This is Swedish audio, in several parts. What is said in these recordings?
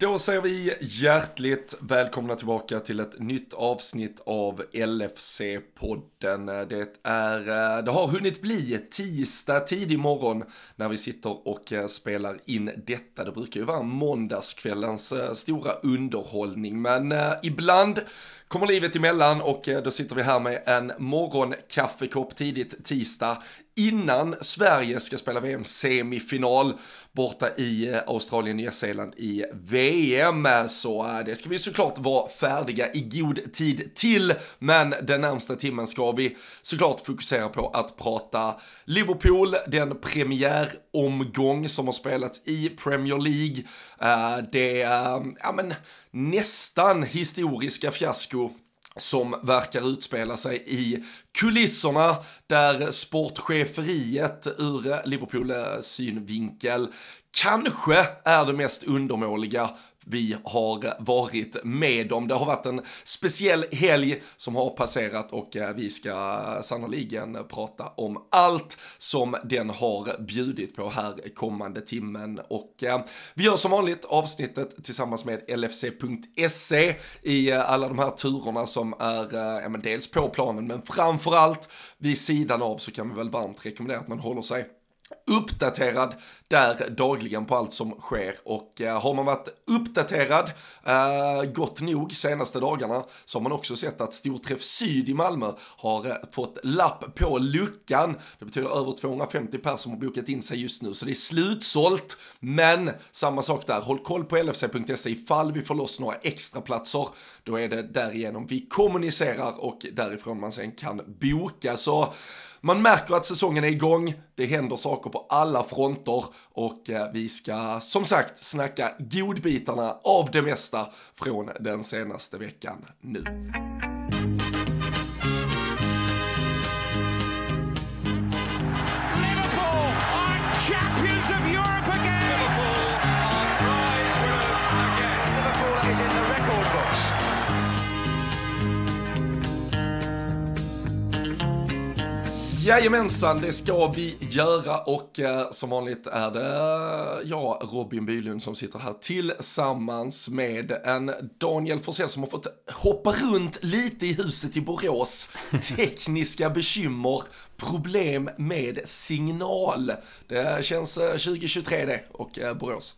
Då säger vi hjärtligt välkomna tillbaka till ett nytt avsnitt av LFC-podden. Det, är, eh, det har hunnit bli tisdag tidig morgon när vi sitter och eh, spelar in detta. Det brukar ju vara måndagskvällens eh, stora underhållning, men ibland kommer livet emellan och eh, då sitter vi här med en morgonkaffekopp tidigt tisdag innan Sverige ska spela VM-semifinal borta i eh, Australien, Nya Zeeland i VM. Så eh, det ska vi såklart vara färdiga i god tid till. Men den närmsta timmen ska vi såklart fokusera på att prata Liverpool, den premiäromgång som har spelats i Premier League. Eh, det, ja men nästan historiska fiasko som verkar utspela sig i kulisserna där sportcheferiet ur Liverpools eh, synvinkel kanske är det mest undermåliga vi har varit med om. Det har varit en speciell helg som har passerat och eh, vi ska sannoliken prata om allt som den har bjudit på här kommande timmen. Och eh, vi gör som vanligt avsnittet tillsammans med LFC.se i eh, alla de här turerna som är ja, men dels på planen men framförallt vid sidan av så kan vi väl varmt rekommendera att man håller sig uppdaterad där dagligen på allt som sker och eh, har man varit uppdaterad eh, gott nog senaste dagarna så har man också sett att Storträff Syd i Malmö har eh, fått lapp på luckan. Det betyder över 250 personer som har bokat in sig just nu så det är slutsålt. Men samma sak där, håll koll på lfc.se ifall vi får loss några extra platser. Då är det därigenom vi kommunicerar och därifrån man sen kan boka. Så man märker att säsongen är igång, det händer saker på alla fronter och eh, vi ska som sagt snacka godbitarna av det mesta från den senaste veckan nu. Jajamensan, det ska vi göra och eh, som vanligt är det eh, jag, Robin Bylund, som sitter här tillsammans med en Daniel Forsell som har fått hoppa runt lite i huset i Borås. Tekniska bekymmer, problem med signal. Det känns eh, 2023 det och eh, Borås.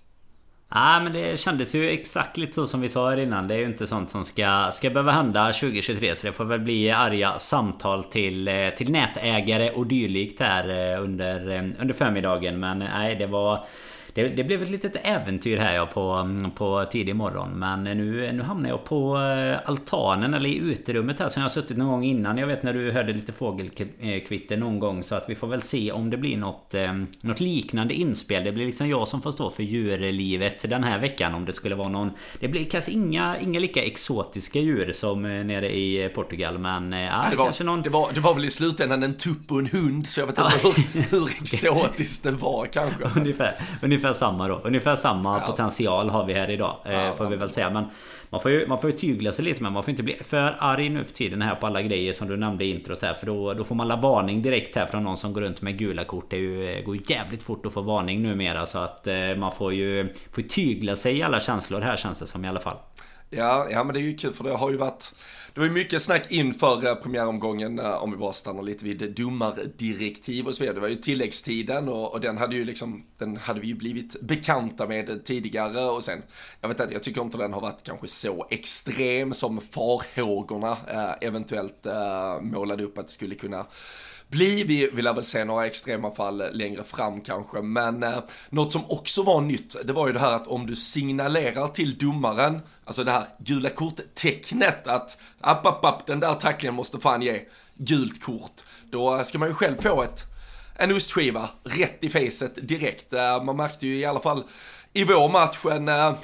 Ja men det kändes ju exakt lite så som vi sa här innan. Det är ju inte sånt som ska, ska behöva hända 2023. Så det får väl bli arga samtal till, eh, till nätägare och dylikt här eh, under, eh, under förmiddagen. Men nej, det var... Det, det, blev ett litet äventyr här ja, på, på tidig morgon. Men nu, nu hamnar jag på eh, altanen eller i uterummet här som jag har suttit någon gång innan. Jag vet när du hörde lite fågelkvitter någon gång. Så att vi får väl se om det blir något, eh, något liknande inspel. Det blir liksom jag som får stå för djurlivet den här veckan. Om det skulle vara någon... Det blir kanske inga, inga lika exotiska djur som eh, nere i Portugal. Men ja, det, var, kanske någon... det, var, det var väl i slutändan en tupp och en hund. Så jag vet inte hur, hur exotiskt det var kanske. ungefär, ungefär ungefär samma då. Ungefär samma ja. potential har vi här idag. Eh, ja, får vi väl säga. Men man får, ju, man får ju tygla sig lite men man får inte bli för arg nu för tiden här på alla grejer som du nämnde i introt här. För då, då får man la varning direkt här från någon som går runt med gula kort. Det ju, eh, går jävligt fort att få varning numera. Så att eh, man får ju får tygla sig i alla känslor här känns det som i alla fall. Ja, ja men det är ju kul för det har ju varit det var ju mycket snack inför eh, premiäromgången, eh, om vi bara stannar lite vid domardirektiv och så vidare. Det var ju tilläggstiden och, och, den hade ju liksom, den hade vi ju blivit bekanta med tidigare och sen, jag vet inte, jag tycker inte den har varit kanske så extrem som farhågorna eh, eventuellt eh, målade upp att det skulle kunna bli. Vi vill väl se några extrema fall längre fram kanske, men eh, något som också var nytt, det var ju det här att om du signalerar till domaren, alltså det här gula kort-tecknet att app, app, app, den där tacklingen måste fan ge gult kort, då eh, ska man ju själv få ett en ostskiva rätt i facet direkt. Eh, man märkte ju i alla fall i vår match en eh,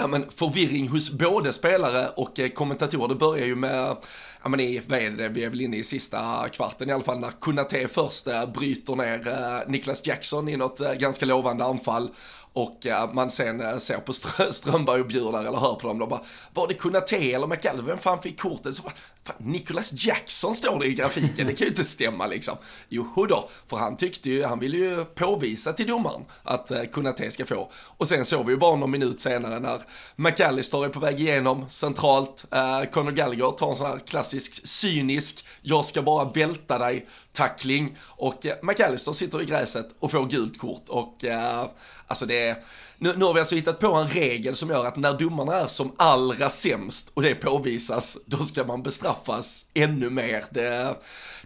ja, men förvirring hos både spelare och eh, kommentatorer. Det börjar ju med ja men i, vad är det, vi är väl inne i sista kvarten i alla fall, när Kunate först eh, bryter ner eh, Niklas Jackson i något eh, ganska lovande anfall. Och man sen ser på Strömberg och Bjur eller hör på dem, de bara, var det Kunate eller McAlvin vem fan fick kortet? Så bara, fan, Nicholas Jackson står det i grafiken, det kan ju inte stämma liksom. Jo då, för han tyckte ju, han ville ju påvisa till domaren att eh, Kunate ska få. Och sen såg vi ju bara någon minut senare när McAllister är på väg igenom centralt, eh, Conor Gallagher tar en sån här klassisk cynisk, jag ska bara välta dig tackling. Och eh, McAllister sitter i gräset och får gult kort. Och eh, alltså det är nu, nu har vi alltså hittat på en regel som gör att när domarna är som allra sämst och det påvisas, då ska man bestraffas ännu mer. Det,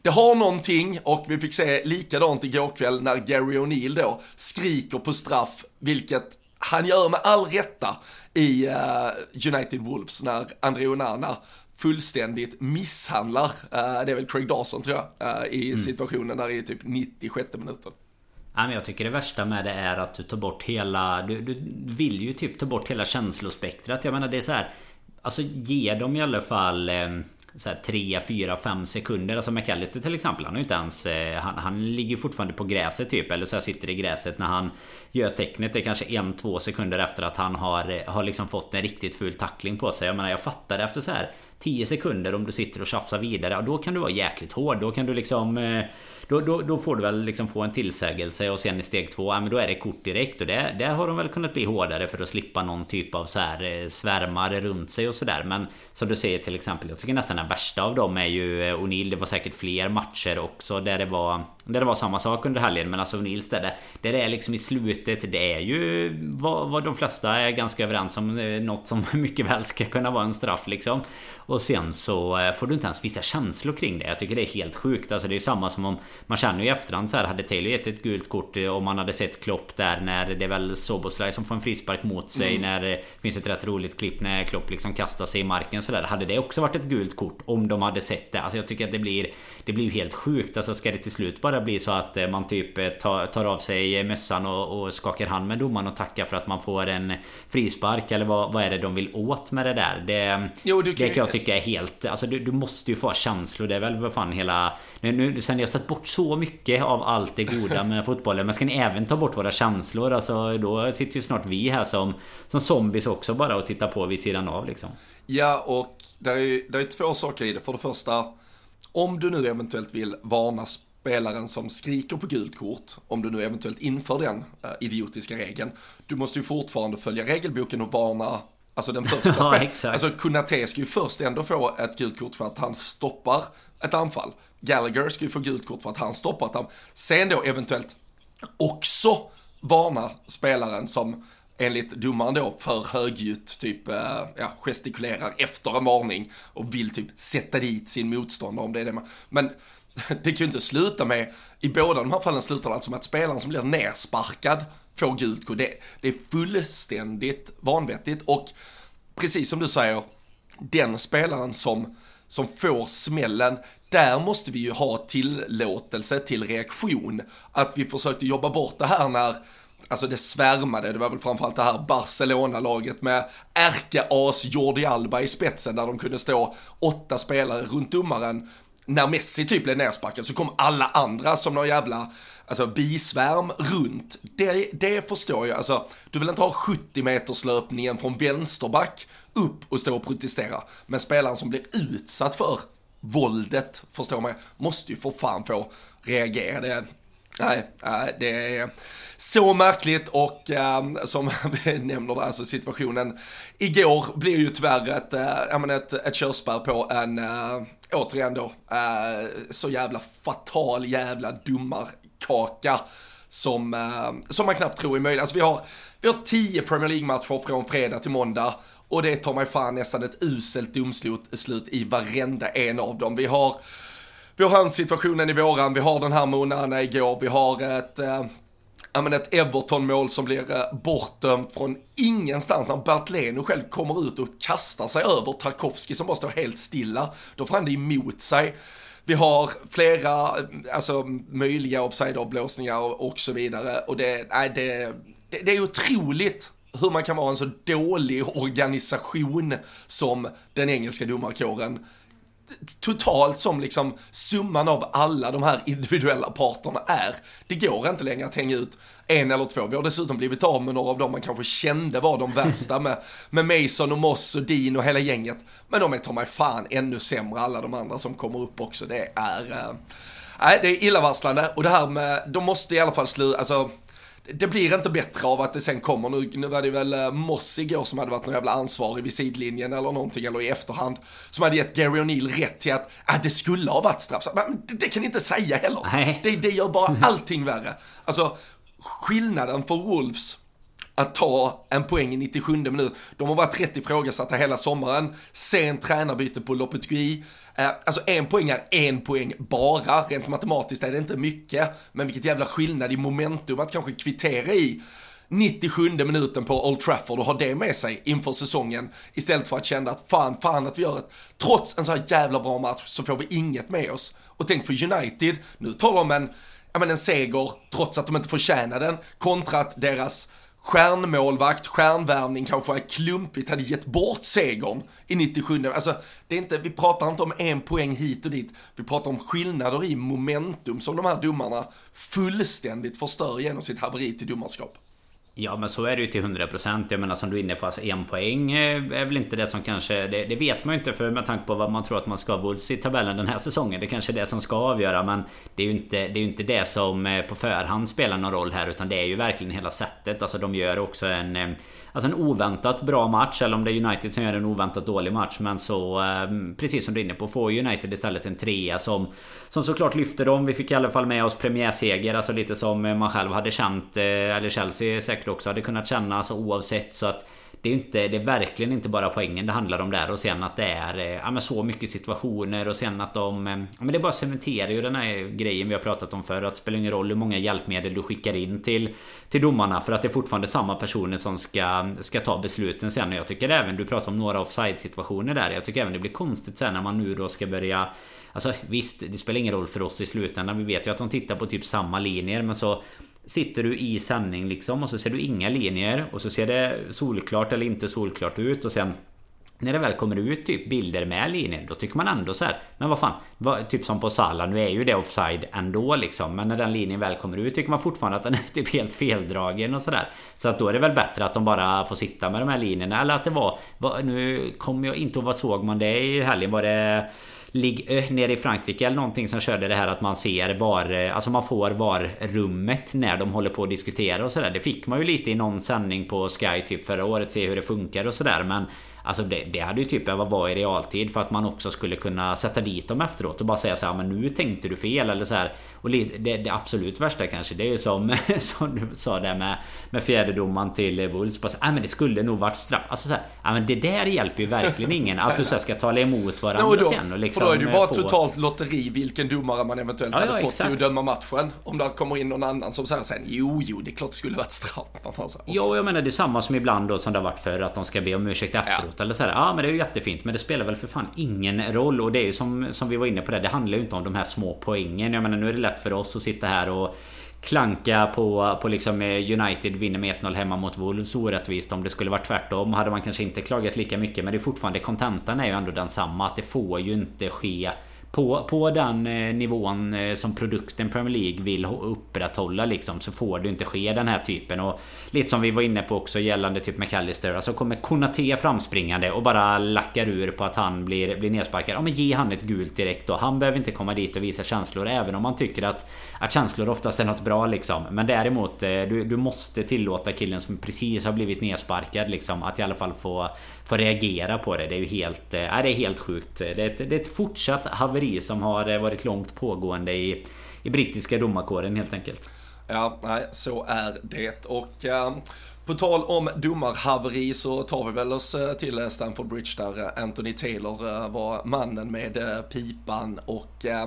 det har någonting och vi fick se likadant igår kväll när Gary O'Neill då skriker på straff, vilket han gör med all rätta i uh, United Wolves när André Onana fullständigt misshandlar, uh, det är väl Craig Dawson tror jag, uh, i mm. situationen där i typ 96 minuten. Men jag tycker det värsta med det är att du tar bort hela... Du, du vill ju typ ta bort hela känslospektrat. Jag menar det är så här... Alltså ge dem i alla fall... Eh, så här 3, 4, 5 sekunder. Alltså McAllister till exempel. Han har ju inte ens... Eh, han, han ligger fortfarande på gräset typ. Eller så här sitter i gräset när han gör tecknet. Det är kanske en, två sekunder efter att han har, eh, har liksom fått en riktigt ful tackling på sig. Jag menar jag fattar efter så här 10 sekunder om du sitter och tjafsar vidare. Då kan du vara jäkligt hård. Då kan du liksom... Eh, då, då, då, får du väl liksom få en tillsägelse och sen i steg två, ja, men då är det kort direkt. Och det, det har de väl kunnat bli hårdare för att slippa någon typ av så här eh, svärmar runt sig och sådär. Men som du säger till exempel, jag tycker nästan den värsta av dem är ju O'Neill. Det var säkert fler matcher också där det var där det var samma sak under helgen. Men alltså O'Neills där det, där det är liksom i slutet. Det är ju vad, vad de flesta är ganska överens om. Eh, något som mycket väl ska kunna vara en straff liksom. Och sen så får du inte ens vissa känslor kring det. Jag tycker det är helt sjukt. Alltså det är samma som om man känner ju i efterhand så här, hade Taylor gett ett gult kort eh, om man hade sett Klopp där när det är väl Soboslaj som får en frispark mot sig mm. när det finns ett rätt roligt klipp när Klopp liksom kastar sig i marken sådär. Hade det också varit ett gult kort om de hade sett det? Alltså jag tycker att det blir Det blir ju helt sjukt. Alltså ska det till slut bara bli så att eh, man typ eh, tar, tar av sig mössan och, och skakar hand med domaren och tackar för att man får en frispark eller vad, vad är det de vill åt med det där? Det, jo, kan... det kan jag tycka är helt... Alltså du, du måste ju få känslor. Det är väl vad fan hela... Nu, nu, sen jag tagit bort så mycket av allt det goda med fotbollen. Men ska ni även ta bort våra känslor? Alltså då sitter ju snart vi här som, som zombies också bara och tittar på vid sidan av liksom. Ja, och det är, ju är två saker i det. För det första, om du nu eventuellt vill varna spelaren som skriker på gult kort, om du nu eventuellt inför den uh, idiotiska regeln, du måste ju fortfarande följa regelboken och varna Alltså den första ja. Alltså Kunate ska ju först ändå få ett gult kort för att han stoppar ett anfall. Gallagher ska ju få gult kort för att han stoppat dem. Sen då eventuellt också varna spelaren som enligt domaren då för högljutt typ eh, ja, gestikulerar efter en varning och vill typ sätta dit sin motståndare om det är det man... Men det kan ju inte sluta med, i båda de här fallen slutar det alltså med att spelaren som blir nersparkad får gult kort. Det, det är fullständigt vanvettigt och precis som du säger, den spelaren som, som får smällen, där måste vi ju ha tillåtelse till reaktion. Att vi försökte jobba bort det här när Alltså det svärmade, det var väl framförallt det här Barcelona-laget med ärkeas Jordi Alba i spetsen där de kunde stå åtta spelare runt domaren. När Messi typ blev nersparkad så kom alla andra som någon jävla alltså bisvärm runt. Det, det förstår jag, alltså du vill inte ha 70 meters löpningen från vänsterback upp och stå och protestera. Men spelaren som blir utsatt för våldet, förstår man, måste ju för fan få reagera. Det, nej, nej, det är så märkligt och äh, som vi nämner där, alltså situationen igår blir ju tyvärr ett, äh, ett, ett körspärr på en, äh, återigen då, eh, så jävla fatal jävla dummarkaka som, eh, som man knappt tror är möjligt. Alltså vi har, vi har tio Premier League-matcher från fredag till måndag och det tar mig fan nästan ett uselt domslut i varenda en av dem. Vi har vi har hans situationen i våran, vi har den här med Onana igår, vi har ett, eh, men ett Everton-mål som blir eh, bortdömt från ingenstans när Bert Leno själv kommer ut och kastar sig över Tarkovski som bara står helt stilla. Då får han det emot sig. Vi har flera eh, alltså, möjliga offside-avblåsningar och, och så vidare och det, nej, det, det, det är otroligt hur man kan vara en så dålig organisation som den engelska domarkåren totalt som liksom summan av alla de här individuella parterna är. Det går inte längre att hänga ut en eller två. Vi har dessutom blivit av med några av dem man kanske kände var de värsta med, med Mason och Moss och Dean och hela gänget. Men de är ta mig fan ännu sämre alla de andra som kommer upp också. Det är... Äh, det är illavarslande och det här med, de måste i alla fall sluta, alltså det blir inte bättre av att det sen kommer, nu, nu var det väl eh, Moss igår som hade varit någon jävla ansvarig vid sidlinjen eller någonting, eller i efterhand, som hade gett Gary O'Neill rätt till att ah, det skulle ha varit straff. Men det, det kan ni inte säga heller. Det, det gör bara allting värre. Alltså, skillnaden för Wolves att ta en poäng i 97 minut. De har varit rätt ifrågasatta hela sommaren. Sen tränarbyte på Lopetegui. Eh, alltså en poäng är en poäng bara. Rent matematiskt är det inte mycket. Men vilket jävla skillnad i momentum att kanske kvittera i 97 minuten på Old Trafford och ha det med sig inför säsongen. Istället för att känna att fan, fan att vi gör ett, trots en så här jävla bra match så får vi inget med oss. Och tänk för United, nu tar de en, ja men en seger trots att de inte förtjänar den, kontra att deras stjärnmålvakt, stjärnvärvning kanske klumpigt hade gett bort segern i 97. Alltså, det är inte, vi pratar inte om en poäng hit och dit. Vi pratar om skillnader i momentum som de här domarna fullständigt förstör genom sitt haveri till domarskap. Ja men så är det ju till 100% Jag menar som du är inne på, alltså en poäng är väl inte det som kanske... Det, det vet man ju inte för med tanke på vad man tror att man ska ha Wolves i tabellen den här säsongen. Det kanske är det som ska avgöra men det är ju inte det, är inte det som eh, på förhand spelar någon roll här utan det är ju verkligen hela sättet. Alltså de gör också en... Eh, Alltså en oväntat bra match eller om det är United som gör en oväntat dålig match men så... Eh, precis som du är inne på får United istället en trea som... Som såklart lyfter dem. Vi fick i alla fall med oss premiärseger. Alltså lite som man själv hade känt. Eh, eller Chelsea säkert också hade kunnat känna. Alltså oavsett så att det är, inte, det är verkligen inte bara poängen det handlar om där och sen att det är eh, ja, men så mycket situationer och sen att de... Eh, ja, men det bara cementerar ju den här grejen vi har pratat om förr. Att det spelar ingen roll hur många hjälpmedel du skickar in till, till domarna för att det är fortfarande samma personer som ska, ska ta besluten sen. Och jag tycker även, du pratar om några offside situationer där. Jag tycker även det blir konstigt sen när man nu då ska börja Alltså visst, det spelar ingen roll för oss i slutändan. Vi vet ju att de tittar på typ samma linjer men så Sitter du i sändning liksom och så ser du inga linjer och så ser det solklart eller inte solklart ut och sen när det väl kommer ut typ bilder med linjer Då tycker man ändå så här, Men vad fan vad, Typ som på Salah Nu är ju det offside ändå liksom Men när den linjen väl kommer ut Tycker man fortfarande att den är typ helt feldragen och sådär Så att då är det väl bättre att de bara får sitta med de här linjerna Eller att det var, var Nu kommer jag inte ihåg vad såg man det i helgen Var det Ligue eh, Ö nere i Frankrike eller någonting som körde det här att man ser var eh, Alltså man får var rummet när de håller på att diskutera och sådär. Det fick man ju lite i någon sändning på Sky typ förra året Se hur det funkar och sådär men Alltså det, det hade ju typ behövt vara i realtid för att man också skulle kunna sätta dit dem efteråt och bara säga så här, men nu tänkte du fel eller så här. Och det, det absolut värsta kanske det är ju som, som du sa där med, med fjärdedomaren till Wolves. Bara så, men det skulle nog varit straff. Alltså så här, ja, men det där hjälper ju verkligen ingen. Att du så ska tala emot varandra no, då, sen. Och liksom, för då är det ju bara få... totalt lotteri vilken domare man eventuellt ja, hade ja, fått exakt. till att döma matchen. Om det kommer in någon annan som säger sen, jo, jo, det är klart det skulle varit straff. Ja, jag menar det är samma som ibland då som det har varit för att de ska be om ursäkt efteråt. Ja. Eller så här, ja men det är ju jättefint men det spelar väl för fan ingen roll och det är ju som, som vi var inne på det. Det handlar ju inte om de här små poängen. Jag menar nu är det lätt för oss att sitta här och klanka på, på liksom eh, United vinner med 1-0 hemma mot Wolves orättvist om det skulle varit tvärtom hade man kanske inte klagat lika mycket men det är fortfarande kontentan är ju ändå densamma att det får ju inte ske på, på den eh, nivån eh, som produkten Premier League vill upprätthålla liksom så får det inte ske den här typen och lite som vi var inne på också gällande typ McAllister alltså kommer Konate framspringande och bara lackar ur på att han blir, blir nedsparkad. Ja men ge han ett gult direkt då. Han behöver inte komma dit och visa känslor även om man tycker att att känslor oftast är något bra liksom. Men däremot eh, du, du måste tillåta killen som precis har blivit nedsparkad liksom att i alla fall få få reagera på det. Det är ju helt, äh, det är helt sjukt. Det är, ett, det är ett fortsatt haveri som har eh, varit långt pågående i, i brittiska domarkåren helt enkelt. Ja, nej, så är det. Och äh, på tal om domarhaveri så tar vi väl oss till Stamford Bridge där Anthony Taylor var mannen med pipan och äh,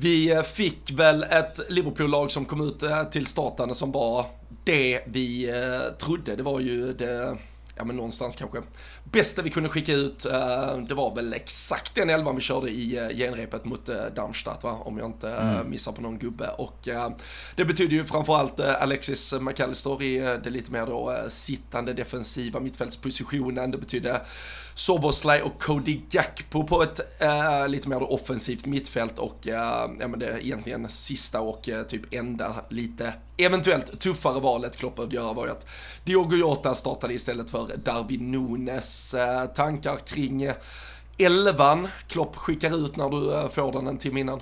vi fick väl ett Liverpool-lag som kom ut till startande som var det vi trodde. Det var ju det ja men någonstans kanske bästa vi kunde skicka ut. Eh, det var väl exakt den elvan vi körde i eh, genrepet mot eh, Darmstadt va, om jag inte mm. missar på någon gubbe. Och det betyder ju framförallt Alexis McAllister i det lite mer då sittande defensiva mittfältspositionen. Det betyder Soboslaj och Cody Gakpo på ett äh, lite mer offensivt mittfält och äh, ja, men det är egentligen sista och äh, typ enda lite eventuellt tuffare valet Klopp behövde göra var ju att Diogo Jota startade istället för Darwin Nunes. tankar kring elvan Klopp skickar ut när du får den en timme innan?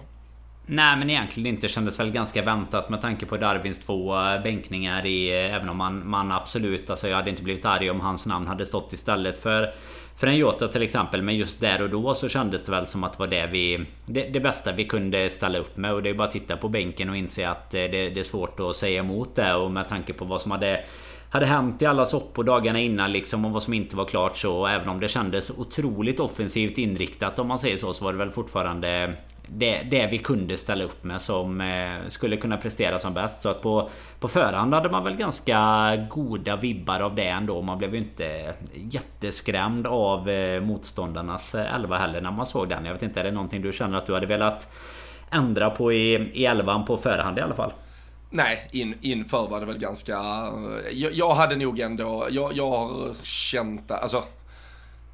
Nej men egentligen inte. Kändes väl ganska väntat med tanke på Darwins två bänkningar i... Även om man, man absolut... Alltså jag hade inte blivit arg om hans namn hade stått istället för för en Jota till exempel. Men just där och då så kändes det väl som att det var det vi... Det, det bästa vi kunde ställa upp med. Och det är bara att titta på bänken och inse att eh, det, det är svårt att säga emot det. Och med tanke på vad som hade hade hänt i alla soppor dagarna innan liksom och vad som inte var klart så även om det kändes otroligt offensivt inriktat om man säger så så var det väl fortfarande det, det vi kunde ställa upp med som eh, skulle kunna prestera som bäst. Så att på, på förhand hade man väl ganska goda vibbar av det ändå. Man blev ju inte jätteskrämd av eh, motståndarnas eh, elva heller när man såg den. Jag vet inte, är det någonting du känner att du hade velat ändra på i, i elvan på förhand i alla fall? Nej, in, inför var det väl ganska... Eh, jag, jag hade nog ändå... Jag, jag har känt... Alltså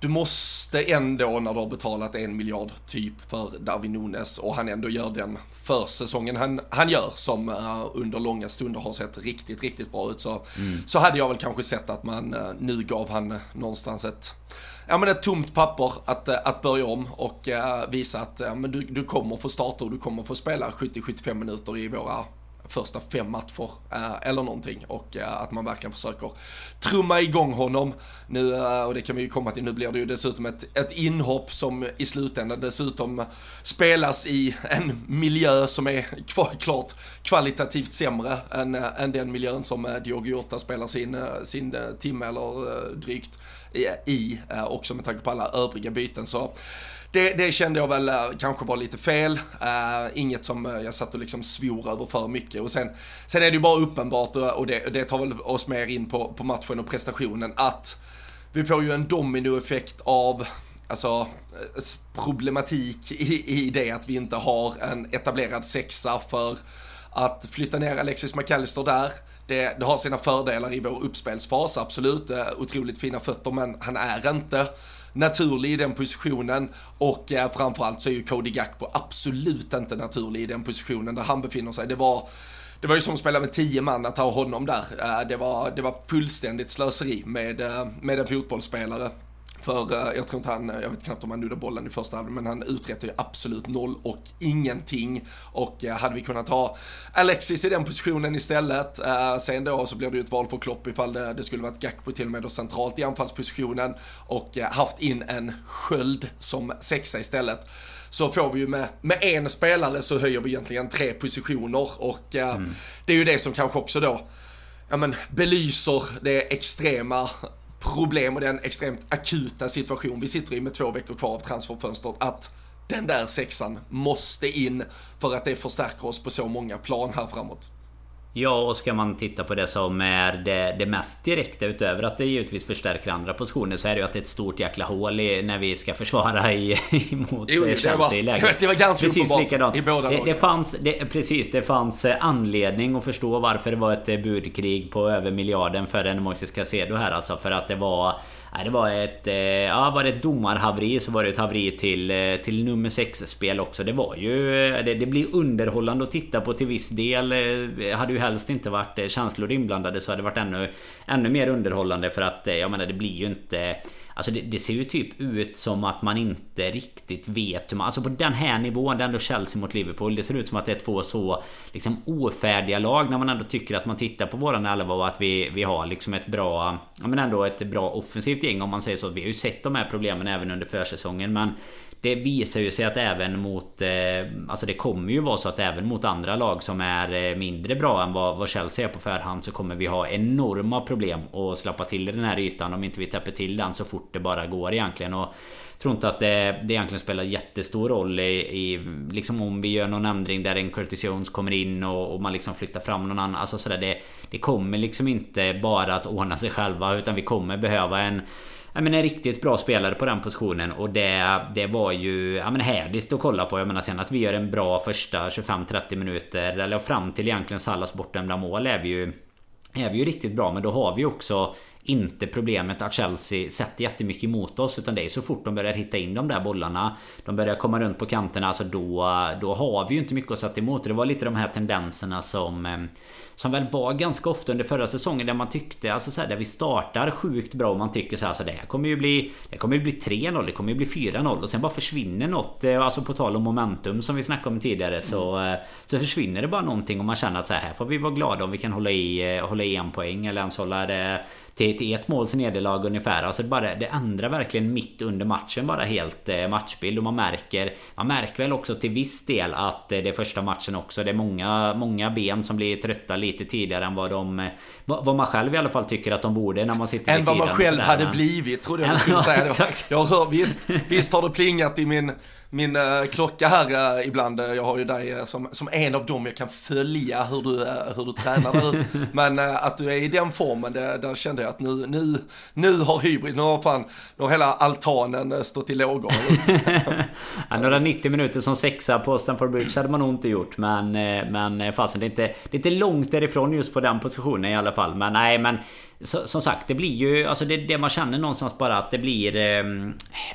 du måste ändå när du har betalat en miljard typ för Darwin Nunes och han ändå gör den försäsongen han, han gör som uh, under långa stunder har sett riktigt, riktigt bra ut så, mm. så hade jag väl kanske sett att man uh, nu gav han någonstans ett ja, men ett tomt papper att, uh, att börja om och visa att men du, du kommer få starta och du kommer få spela 70-75 minuter i våra första fem matcher eh, eller någonting och eh, att man verkligen försöker trumma igång honom. Nu, eh, och det kan vi ju komma till, nu blir det ju dessutom ett, ett inhopp som i slutändan dessutom spelas i en miljö som är klart kvalitativt sämre än, eh, än den miljön som eh, Diogo Jota spelar sin, eh, sin timme eller drygt i, i också med tanke på alla övriga byten. Så det, det, kände jag väl eh, kanske var lite fel. Uh, inget som eh, jag satt och liksom svor över för mycket. Och sen, sen är det ju bara uppenbart, och det, det tar väl oss mer in på, på matchen och prestationen, att vi får ju en dominoeffekt av alltså, problematik i, i det att vi inte har en etablerad sexa för att flytta ner Alexis McAllister där. Det, det har sina fördelar i vår uppspelsfas, absolut. Otroligt fina fötter, men han är inte naturlig i den positionen och eh, framförallt så är ju Cody Gakpo absolut inte naturlig i den positionen där han befinner sig. Det var det var ju som att spela med tio man att ha honom där. Eh, det var, det var fullständigt slöseri med, eh, med en fotbollsspelare. För eh, jag tror inte han, jag vet knappt om han nuddade bollen i första halvlek, men han uträttar ju absolut noll och ingenting. Och eh, hade vi kunnat ha Alexis i den positionen istället, eh, sen då så blir det ju ett val för Klopp ifall det, det skulle varit Gakpo till och med då centralt i anfallspositionen och haft in en sköld som sexa istället så får vi ju med, med en spelare så höjer vi egentligen tre positioner och mm. det är ju det som kanske också då ja men, belyser det extrema problem och den extremt akuta situation vi sitter i med två veckor kvar av transferfönstret att den där sexan måste in för att det förstärker oss på så många plan här framåt. Ja, och ska man titta på det som är det, det mest direkta utöver att det givetvis förstärker andra positioner så är det ju att det är ett stort jäkla hål i, när vi ska försvara i, mot jo, Chelsea det var, i läget. Det var ganska precis uppenbart likadant. i båda det, det fanns, det, Precis, det fanns eh, anledning att förstå varför det var ett eh, budkrig på över miljarden för en Moises Casedo här alltså. För att det var Nej, det var ett... Eh, ja, var det ett domarhaveri så var det ett haveri till, till nummer 6-spel också. Det var ju... Det, det blir underhållande att titta på till viss del. Hade ju helst inte varit eh, känslor inblandade så hade det varit ännu, ännu mer underhållande för att eh, jag menar det blir ju inte... Alltså det, det, ser ju typ ut som att man inte riktigt vet hur man... Alltså på den här nivån, det är ändå Chelsea mot Liverpool. Det ser ut som att det är två så liksom ofärdiga lag när man ändå tycker att man tittar på våran elva och att vi, vi har liksom ett bra... Ja men ändå ett bra offensivt gäng om man säger så. Vi har ju sett de här problemen även under försäsongen men det visar ju sig att även mot... Eh, alltså det kommer ju vara så att även mot andra lag som är eh, mindre bra än vad, vad Chelsea är på förhand så kommer vi ha enorma problem att slappa till i den här ytan om inte vi täpper till den så fort det bara går egentligen. Och tror inte att det, det egentligen spelar jättestor roll i, i, Liksom om vi gör någon ändring där en Curtis Jones kommer in och, och man liksom flyttar fram någon annan. Alltså sådär det, det kommer liksom inte bara att ordna sig själva utan vi kommer behöva en jag en riktigt bra spelare på den positionen och det, det var ju ja, men härligt att kolla på. Jag menar sen att vi gör en bra första 25-30 minuter eller fram till egentligen Sallas bortdömda mål är vi ju är vi ju riktigt bra men då har vi också inte problemet att Chelsea sätter jättemycket emot oss utan det är så fort de börjar hitta in de där bollarna De börjar komma runt på kanterna alltså då, då har vi ju inte mycket att sätta emot. Det var lite de här tendenserna som som väl var ganska ofta under förra säsongen där man tyckte alltså så här, där vi startar sjukt bra och man tycker så här, alltså det här kommer ju bli Det kommer ju bli 3-0, det kommer ju bli 4-0 och sen bara försvinner något eh, Alltså på tal om momentum som vi snackade om tidigare så mm. Så försvinner det bara någonting och man känner att så här, får vi vara glada om vi kan hålla i Hålla i en poäng eller ens hålla det till, till ett måls nederlag ungefär. Alltså bara, det ändrar verkligen mitt under matchen bara helt eh, matchbild. Och man märker Man märker väl också till viss del att eh, det är första matchen också. Det är många, många ben som blir trötta lite tidigare än vad de eh, vad, man själv i alla fall tycker att de borde när man sitter Än vad man själv hade blivit, trodde jag du skulle säga då. Jag hör, visst, visst har det plingat i min min uh, klocka här uh, ibland. Uh, jag har ju dig som, som en av dem jag kan följa hur du, hur du tränar där ut. Men att du är i den formen, det, där kände jag att nu, nu, nu har hybrid, nu har fan, nu har hela altanen stått i lågor. ja, några 90 minuter som sexa på Stamford Bridge hade man nog inte gjort. Men, men fasen, det är, inte, det är inte långt därifrån just på den positionen i alla fall. Men nej, men så, som sagt, det blir ju... Alltså det, det man känner någonstans bara att det blir... Eh,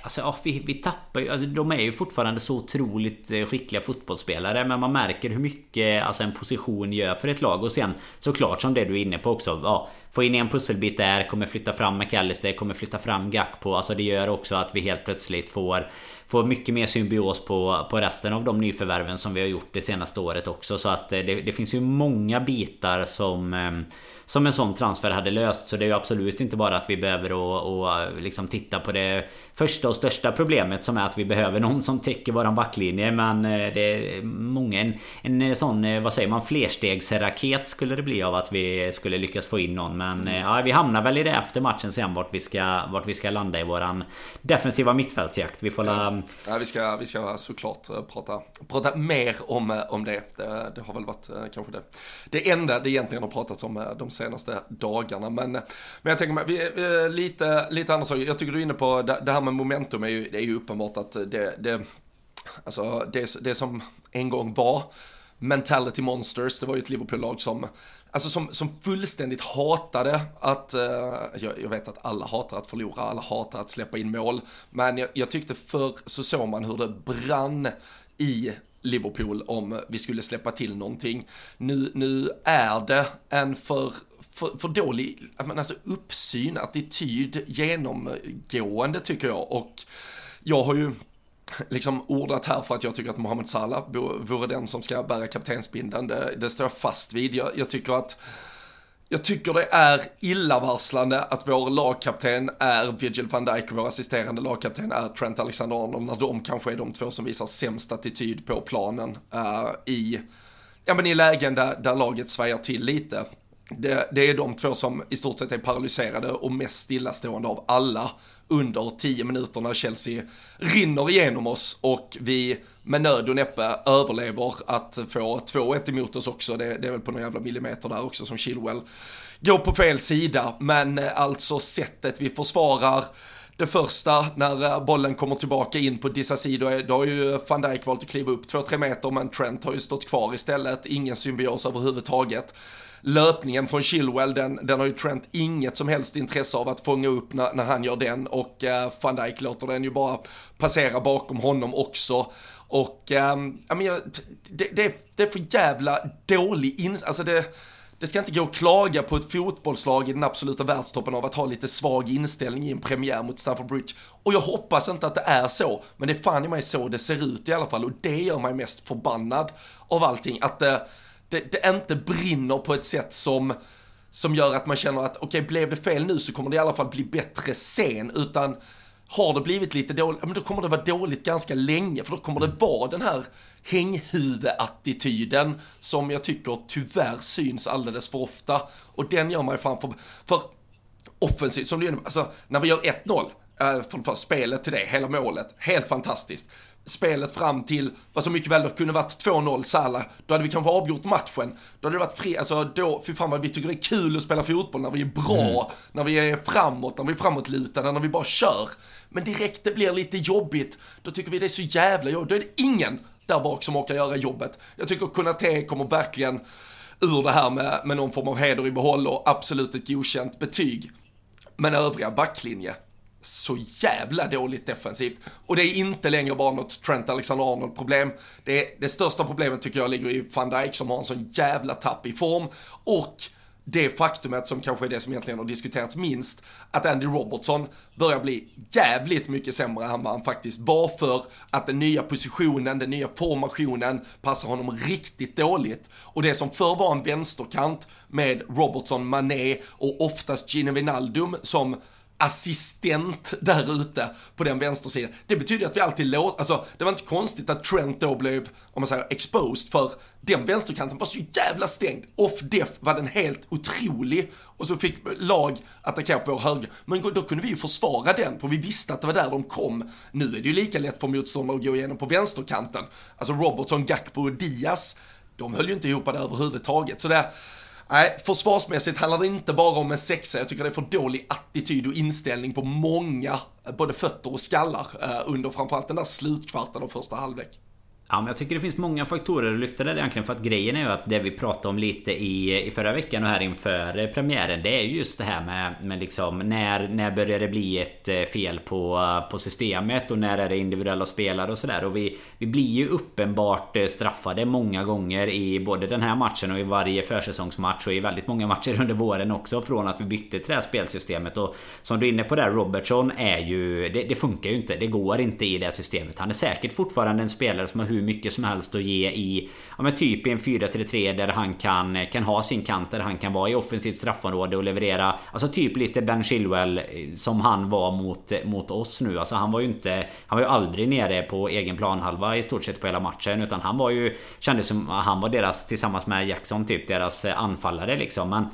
alltså ja, vi, vi tappar ju... Alltså de är ju fortfarande så otroligt eh, skickliga fotbollsspelare. Men man märker hur mycket alltså en position gör för ett lag. Och sen såklart som det du är inne på också. Ja, få in en pusselbit där, kommer flytta fram McAllister, kommer flytta fram Gakpo. Alltså det gör också att vi helt plötsligt får... Får mycket mer symbios på, på resten av de nyförvärven som vi har gjort det senaste året också. Så att eh, det, det finns ju många bitar som... Ehm, som en sån transfer hade löst. Så det är ju absolut inte bara att vi behöver och, och eh, liksom titta på det första och största problemet som är att vi behöver någon som täcker våran backlinje. Men eh, det är många... En, en eh, sån, vad säger man, flerstegsraket skulle det bli av att vi skulle lyckas få in någon. Men ja, vi hamnar väl i det efter matchen sen vart vi ska, vart vi ska landa i våran defensiva mittfältsjakt. Vi får la... Ja, vi ska, vi ska såklart prata, prata mer om, om det. det. det. har väl varit kanske det, det enda det egentligen har pratats om de senaste dagarna. Men, men jag tänker mig, vi, vi, lite, lite andra saker. Jag tycker du är inne på det, det här med momentum är ju, det är ju uppenbart att det, det, alltså det, det som en gång var Mentality Monsters, det var ju ett Liverpool-lag som, alltså som, som fullständigt hatade att, uh, jag, jag, vet att alla hatar att förlora, alla hatar att släppa in mål, men jag, jag tyckte förr så såg man hur det brann i Liverpool om vi skulle släppa till någonting. Nu, nu är det en för, för, för dålig alltså uppsyn, attityd genomgående tycker jag. Och jag har ju liksom ordat här för att jag tycker att Mohamed Salah vore den som ska bära kaptensbindeln. Det, det står jag fast vid. Jag, jag tycker att jag tycker det är illavarslande att vår lagkapten är Virgil van Dijk och vår assisterande lagkapten är Trent Alexander-Arnold när de kanske är de två som visar sämst attityd på planen uh, i, ja, men i lägen där, där laget svajar till lite. Det, det, är de två som i stort sett är paralyserade och mest stillastående av alla under 10 minuter när Chelsea rinner igenom oss och vi med nöd och näppe överlever att få 2-1 emot oss också. Det, det, är väl på några jävla millimeter där också som Chilwell går på fel sida. Men eh, alltså sättet vi försvarar det första, när eh, bollen kommer tillbaka in på Disasi, då, då har ju van Dijk valt att kliva upp 2-3 meter, men Trent har ju stått kvar istället. Ingen symbios överhuvudtaget löpningen från Chilwell, den, den har ju Trent inget som helst intresse av att fånga upp när, när han gör den och eh, van Dijk låter den ju bara passera bakom honom också. Och eh, jag, det, det, det är för jävla dålig insats, Alltså det, det ska inte gå att klaga på ett fotbollslag i den absoluta världstoppen av att ha lite svag inställning i en premiär mot Stamford Bridge. Och jag hoppas inte att det är så, men det är fan i mig så det ser ut i alla fall och det gör mig mest förbannad av allting. Att eh, det, det inte brinner på ett sätt som, som gör att man känner att okej, okay, blev det fel nu så kommer det i alla fall bli bättre sen, utan har det blivit lite dåligt, men då kommer det vara dåligt ganska länge, för då kommer det vara den här hänghuvudattityden som jag tycker tyvärr syns alldeles för ofta. Och den gör man ju framför, för offensivt, som det är alltså när vi gör 1-0, eh, för för, för spelet till det, hela målet, helt fantastiskt spelet fram till vad som mycket väl kunde varit 2-0 Salah, då hade vi kanske avgjort matchen. Då hade det varit fri, alltså då, fy fan vad vi tycker det är kul att spela fotboll när vi är bra, mm. när vi är framåt, när vi är framåtlutade, när vi bara kör. Men direkt det blir lite jobbigt, då tycker vi det är så jävla jobbigt, då är det ingen där bak som orkar göra jobbet. Jag tycker Konate kommer verkligen ur det här med, med någon form av heder i behåll och absolut ett godkänt betyg. Men övriga backlinje, så jävla dåligt defensivt. Och det är inte längre bara något Trent Alexander-Arnold problem. Det, det största problemet tycker jag ligger i van Dijk som har en sån jävla tapp i form. Och det faktumet som kanske är det som egentligen har diskuterats minst, att Andy Robertson börjar bli jävligt mycket sämre än vad han faktiskt var för att den nya positionen, den nya formationen passar honom riktigt dåligt. Och det som förr var en vänsterkant med Robertson, Mané och oftast Gino Wijnaldum som assistent där ute på den vänstersidan. Det betyder att vi alltid låter, alltså det var inte konstigt att Trent då blev, om man säger exposed, för den vänsterkanten var så jävla stängd. Off def var den helt otrolig och så fick lag attackera på vår höger. Men då kunde vi ju försvara den, för vi visste att det var där de kom. Nu är det ju lika lätt för motståndare att gå igenom på vänsterkanten. Alltså Robertson, Gakpo och Diaz, de höll ju inte ihop det överhuvudtaget. Så det Nej, försvarsmässigt handlar det inte bara om en sexa. Jag tycker det är för dålig attityd och inställning på många, eh, både fötter och skallar, eh, under framförallt den där slutkvarten av första halvlek. Ja, men jag tycker det finns många faktorer att lyfta där egentligen för att grejen är ju att det vi pratade om lite i, i förra veckan och här inför eh, premiären Det är just det här med, med liksom när, när börjar det bli ett eh, fel på, på systemet och när är det individuella spelare och sådär. Och vi, vi blir ju uppenbart eh, straffade många gånger i både den här matchen och i varje försäsongsmatch och i väldigt många matcher under våren också från att vi bytte till det här spelsystemet. Och som du är inne på där Robertson är ju det, det funkar ju inte. Det går inte i det systemet. Han är säkert fortfarande en spelare som har hur mycket som helst att ge i Ja men typ i en 4-3-3 där han kan, kan ha sin kant Där han kan vara i offensivt straffområde och leverera. Alltså typ lite Ben Chilwell eh, Som han var mot, mot oss nu. Alltså han var ju inte Han var ju aldrig nere på egen planhalva i stort sett på hela matchen Utan han var ju Kändes som han var deras tillsammans med Jackson typ deras eh, anfallare liksom. Men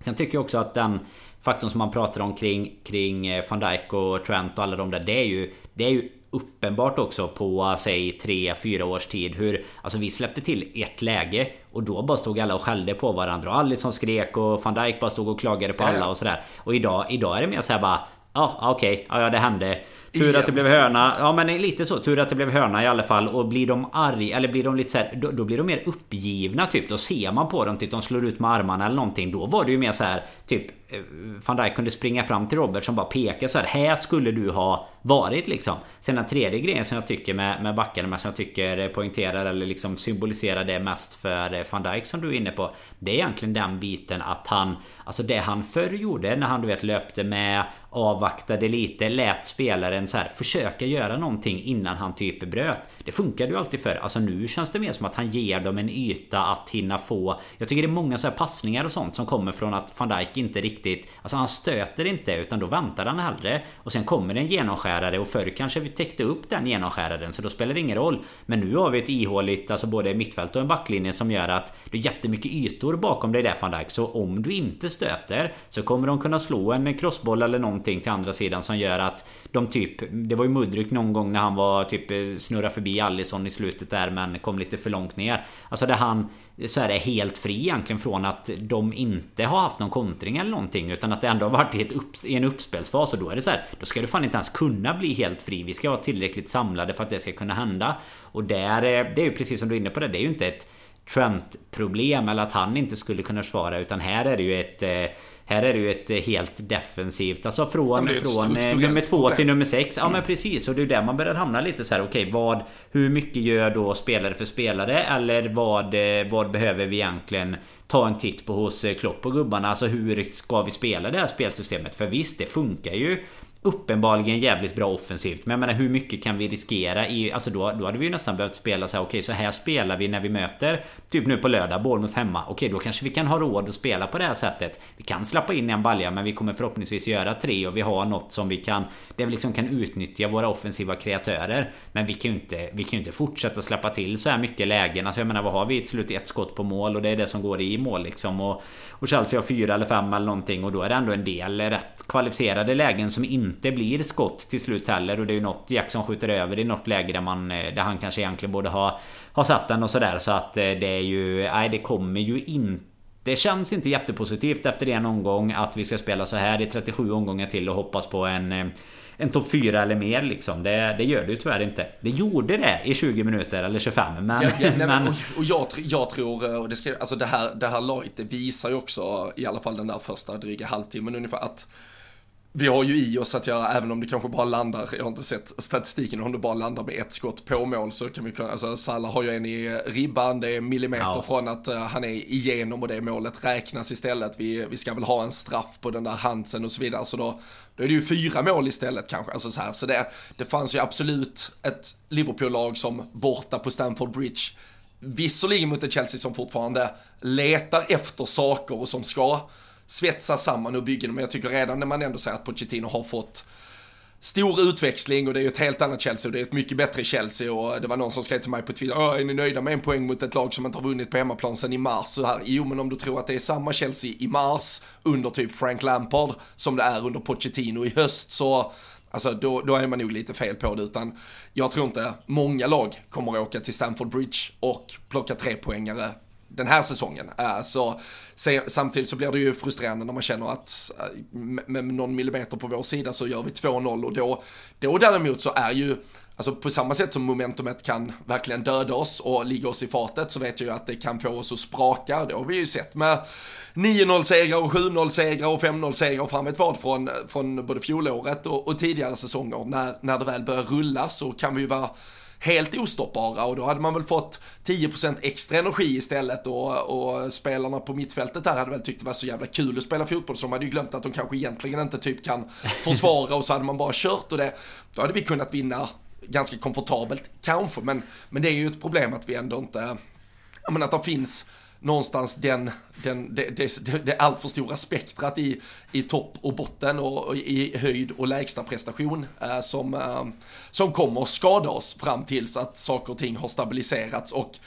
Sen tycker jag också att den faktorn som man pratar om kring, kring eh, van Dijk och Trent och alla de där Det är ju Det är ju uppenbart också på säg 3-4 års tid hur Alltså vi släppte till ett läge Och då bara stod alla och skällde på varandra och Alisson skrek och van Dijk bara stod och klagade på alla och sådär. Och idag, idag är det mer såhär bara Ja okej, okay, ja det hände Tur att det blev hörna. Ja men lite så. Tur att det blev hörna i alla fall. Och blir de arga eller blir de lite så här, då, då, blir de mer uppgivna typ. Då ser man på dem typ de slår ut med armarna eller någonting. Då var det ju mer så här typ eh, van Dijk kunde springa fram till Robert som bara pekade så här. Här skulle du ha varit liksom. Sen den tredje grejen som jag tycker med, med backarna som jag tycker poängterar eller liksom symboliserar det mest för eh, van Dijk som du är inne på. Det är egentligen den biten att han Alltså det han förr gjorde när han du vet löpte med Avvaktade lite, lät spelaren så här försöka göra någonting innan han typ bröt. Det funkade ju alltid för. Alltså nu känns det mer som att han ger dem en yta att hinna få. Jag tycker det är många så här passningar och sånt som kommer från att van Dijk inte riktigt... Alltså han stöter inte utan då väntar han hellre. Och sen kommer en genomskärare och förr kanske vi täckte upp den genomskäraren så då spelar det ingen roll. Men nu har vi ett ihåligt, alltså både mittfält och en backlinje som gör att det är jättemycket ytor bakom dig där van Dijk. Så om du inte stöter så kommer de kunna slå en crossboll eller någonting till andra sidan som gör att de typ... Det var ju Mudryk någon gång när han var typ eh, snurra förbi Allison i slutet där men kom lite för långt ner. Alltså där han så är det helt fri egentligen från att de inte har haft någon kontring eller någonting utan att det ändå har varit i, ett upp, i en uppspelsfas. Och då är det så här Då ska du fan inte ens kunna bli helt fri. Vi ska vara tillräckligt samlade för att det ska kunna hända. Och där, eh, det är ju precis som du är inne på det. Det är ju inte ett Trent-problem eller att han inte skulle kunna försvara utan här är det ju ett eh, här är det ju ett eh, helt defensivt Alltså från, från eh, nummer två till nummer sex. Ja men precis. Och det är där man börjar hamna lite så här. Okej okay, vad Hur mycket gör då spelare för spelare? Eller vad Vad behöver vi egentligen Ta en titt på hos Klopp och gubbarna? Alltså hur ska vi spela det här spelsystemet? För visst det funkar ju uppenbarligen jävligt bra offensivt. Men jag menar hur mycket kan vi riskera i... Alltså då, då hade vi ju nästan behövt spela så här. Okej okay, så här spelar vi när vi möter Typ nu på lördag, Bournemouth hemma. Okej okay, då kanske vi kan ha råd att spela på det här sättet. Vi kan släppa in en balja men vi kommer förhoppningsvis göra tre och vi har något som vi kan... Där vi liksom kan utnyttja våra offensiva kreatörer. Men vi kan ju inte, vi kan ju inte fortsätta släppa till så här mycket lägen. Alltså jag menar vad har vi? Till slut ett skott på mål och det är det som går i mål liksom. Och, och Chelsea har fyra eller fem eller någonting och då är det ändå en del rätt kvalificerade lägen som inte blir skott till slut heller. Och det är ju något Jackson skjuter över i något läge där, man, där han kanske egentligen borde ha, ha satt den och sådär. Så att eh, det är ju... Nej det kommer ju inte det känns inte jättepositivt efter en omgång att vi ska spela så här i 37 omgångar till och hoppas på en eh, en topp 4 eller mer liksom. Det, det gör det ju tyvärr inte. Det gjorde det i 20 minuter eller 25. Men... Ja, ja, nej, men... Och, och jag, jag, tror, eh, och det, ska, alltså det här, det här laget det visar ju också, i alla fall den där första dryga halvtimmen ungefär, att vi har ju i oss att göra, även om det kanske bara landar, jag har inte sett statistiken, om det bara landar med ett skott på mål så kan vi kunna, alltså Salah har ju en i ribban, det är millimeter ja. från att uh, han är igenom och det målet räknas istället. Vi, vi ska väl ha en straff på den där Hansen och så vidare, så då, då är det ju fyra mål istället kanske. Alltså så här, så det, det fanns ju absolut ett Liverpool-lag som borta på Stamford Bridge visserligen mot ett Chelsea som fortfarande letar efter saker och som ska svetsa samman och bygga men jag tycker redan när man ändå säger att Pochettino har fått stor utväxling och det är ju ett helt annat Chelsea och det är ett mycket bättre Chelsea och det var någon som skrev till mig på Twitter, är ni nöjda med en poäng mot ett lag som inte har vunnit på hemmaplan sedan i mars? Så här, jo men om du tror att det är samma Chelsea i mars under typ Frank Lampard som det är under Pochettino i höst så Alltså då, då är man nog lite fel på det utan jag tror inte många lag kommer att åka till Stamford Bridge och plocka tre poängare den här säsongen. Äh, så samtidigt så blir det ju frustrerande när man känner att äh, med, med någon millimeter på vår sida så gör vi 2-0 och då, då däremot så är ju Alltså på samma sätt som momentumet kan verkligen döda oss och ligga oss i fatet så vet jag ju att det kan få oss att spraka. Det har vi ju sett med 9-0 segrar och 7-0 segrar och 5-0 segrar och fram ett vad från, från både fjolåret och, och tidigare säsonger. När, när det väl börjar rulla så kan vi ju vara helt ostoppbara och då hade man väl fått 10% extra energi istället och, och spelarna på mittfältet där hade väl tyckt det var så jävla kul att spela fotboll så de hade ju glömt att de kanske egentligen inte typ kan försvara och så hade man bara kört och det, då hade vi kunnat vinna ganska komfortabelt kanske men, men det är ju ett problem att vi ändå inte, jag menar att det finns någonstans den, den, det, det, det allt stora spektrat i, i topp och botten och, och i höjd och lägsta prestation eh, som, eh, som kommer skada oss fram tills att saker och ting har stabiliserats och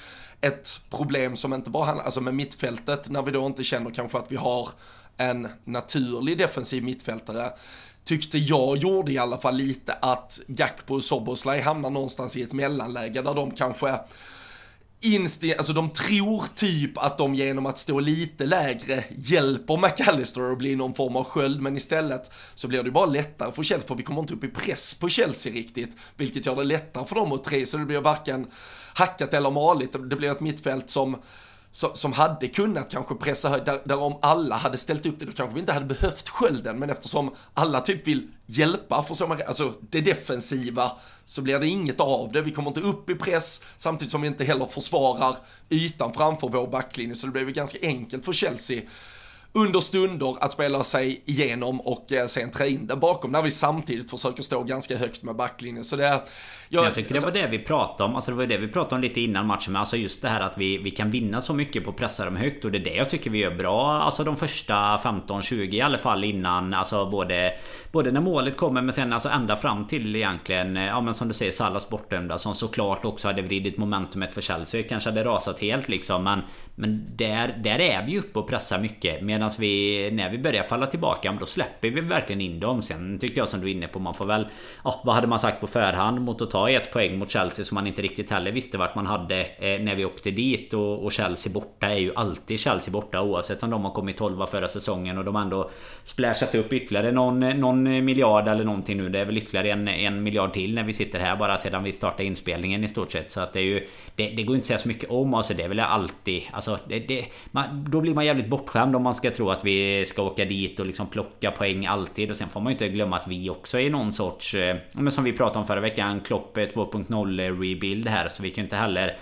ett problem som inte bara handlar, alltså med mittfältet när vi då inte känner kanske att vi har en naturlig defensiv mittfältare tyckte jag gjorde i alla fall lite att Gakpo och Soboslaj hamnar någonstans i ett mellanläge där de kanske instinkt, alltså de tror typ att de genom att stå lite lägre hjälper McAllister att bli någon form av sköld, men istället så blir det bara lättare för Chelsea, för vi kommer inte upp i press på Chelsea riktigt, vilket gör det lättare för dem att tre, så det blir varken hackat eller maligt, det blir ett mittfält som som hade kunnat kanske pressa höjd, där, där, om alla hade ställt upp det, då kanske vi inte hade behövt skölden, men eftersom alla typ vill hjälpa, för man, alltså det defensiva, så blir det inget av det. Vi kommer inte upp i press, samtidigt som vi inte heller försvarar ytan framför vår backlinje, så det blev ju ganska enkelt för Chelsea under stunder att spela sig igenom och eh, sen trä in den bakom när vi samtidigt försöker stå ganska högt med backlinjen. Så det, jag, jag tycker det var det vi pratade om. Alltså det var det vi pratade om lite innan matchen. Men alltså just det här att vi, vi kan vinna så mycket på att pressa dem högt. Och det är det jag tycker vi gör bra. Alltså de första 15-20 i alla fall innan. Alltså både, både när målet kommer men sen alltså ända fram till egentligen. Ja men som du säger Sallas bortdömda. Som såklart också hade vridit momentumet för Chelsea. Kanske hade rasat helt liksom. Men, men där, där är vi uppe och pressar mycket. Medan vi när vi börjar falla tillbaka. Då släpper vi verkligen in dem. Sen tycker jag som du är inne på. Man får väl... Ja, vad hade man sagt på förhand mot att ta ta ett poäng mot Chelsea som man inte riktigt heller visste vart man hade eh, när vi åkte dit. Och, och, Chelsea borta är ju alltid Chelsea borta oavsett om de har kommit 12 förra säsongen och de ändå splashat upp ytterligare någon, någon miljard eller någonting nu. Det är väl ytterligare en, en miljard till när vi sitter här bara sedan vi startade inspelningen i stort sett. Så att det är ju... Det, det går inte att säga så mycket om. Alltså det är väl alltid... Alltså det, det, man, då blir man jävligt bortskämd om man ska tro att vi ska åka dit och liksom plocka poäng alltid. Och sen får man ju inte glömma att vi också är någon sorts... Eh, men som vi pratade om förra veckan. Klopp 2.0 rebuild här så vi kan inte heller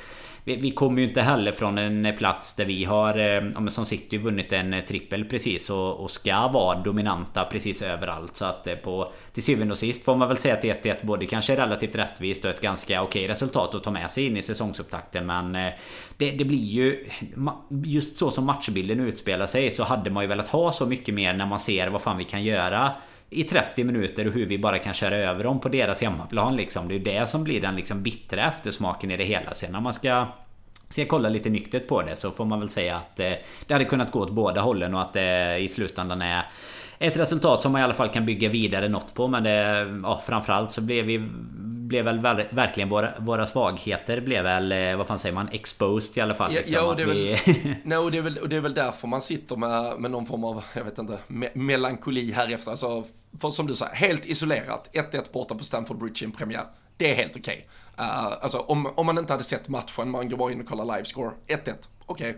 vi, vi kommer ju inte heller från en plats där vi har eh, Som City vunnit en eh, trippel precis och, och ska vara dominanta precis överallt. Så att eh, på Till syvende och sist får man väl säga att 1-1 både kanske relativt rättvist och ett ganska okej resultat att ta med sig in i säsongsupptakten. Men eh, det, det blir ju Just så som matchbilden utspelar sig så hade man ju velat ha så mycket mer när man ser vad fan vi kan göra i 30 minuter och hur vi bara kan köra över dem på deras hemmaplan liksom. Det är det som blir den liksom bittra eftersmaken i det hela. Sen när man ska Ska kolla lite nyktert på det så får man väl säga att eh, det hade kunnat gå åt båda hållen och att det i slutändan är ett resultat som man i alla fall kan bygga vidare något på. Men det, ja, framförallt så blev vi blev väl verkligen våra, våra svagheter blev väl, eh, vad fan säger man, exposed i alla fall. Ja, liksom, ja och, det är vi... väl, no, och, det är väl, och det är väl därför man sitter med, med någon form av, jag vet inte, me melankoli här efter. Alltså, för som du sa, helt isolerat, 1-1 borta på Stamford Bridge i en premiär. Det är helt okej. Okay. Uh, alltså om, om man inte hade sett matchen, man går bara in och kollar livescore, 1-1, okej. Okay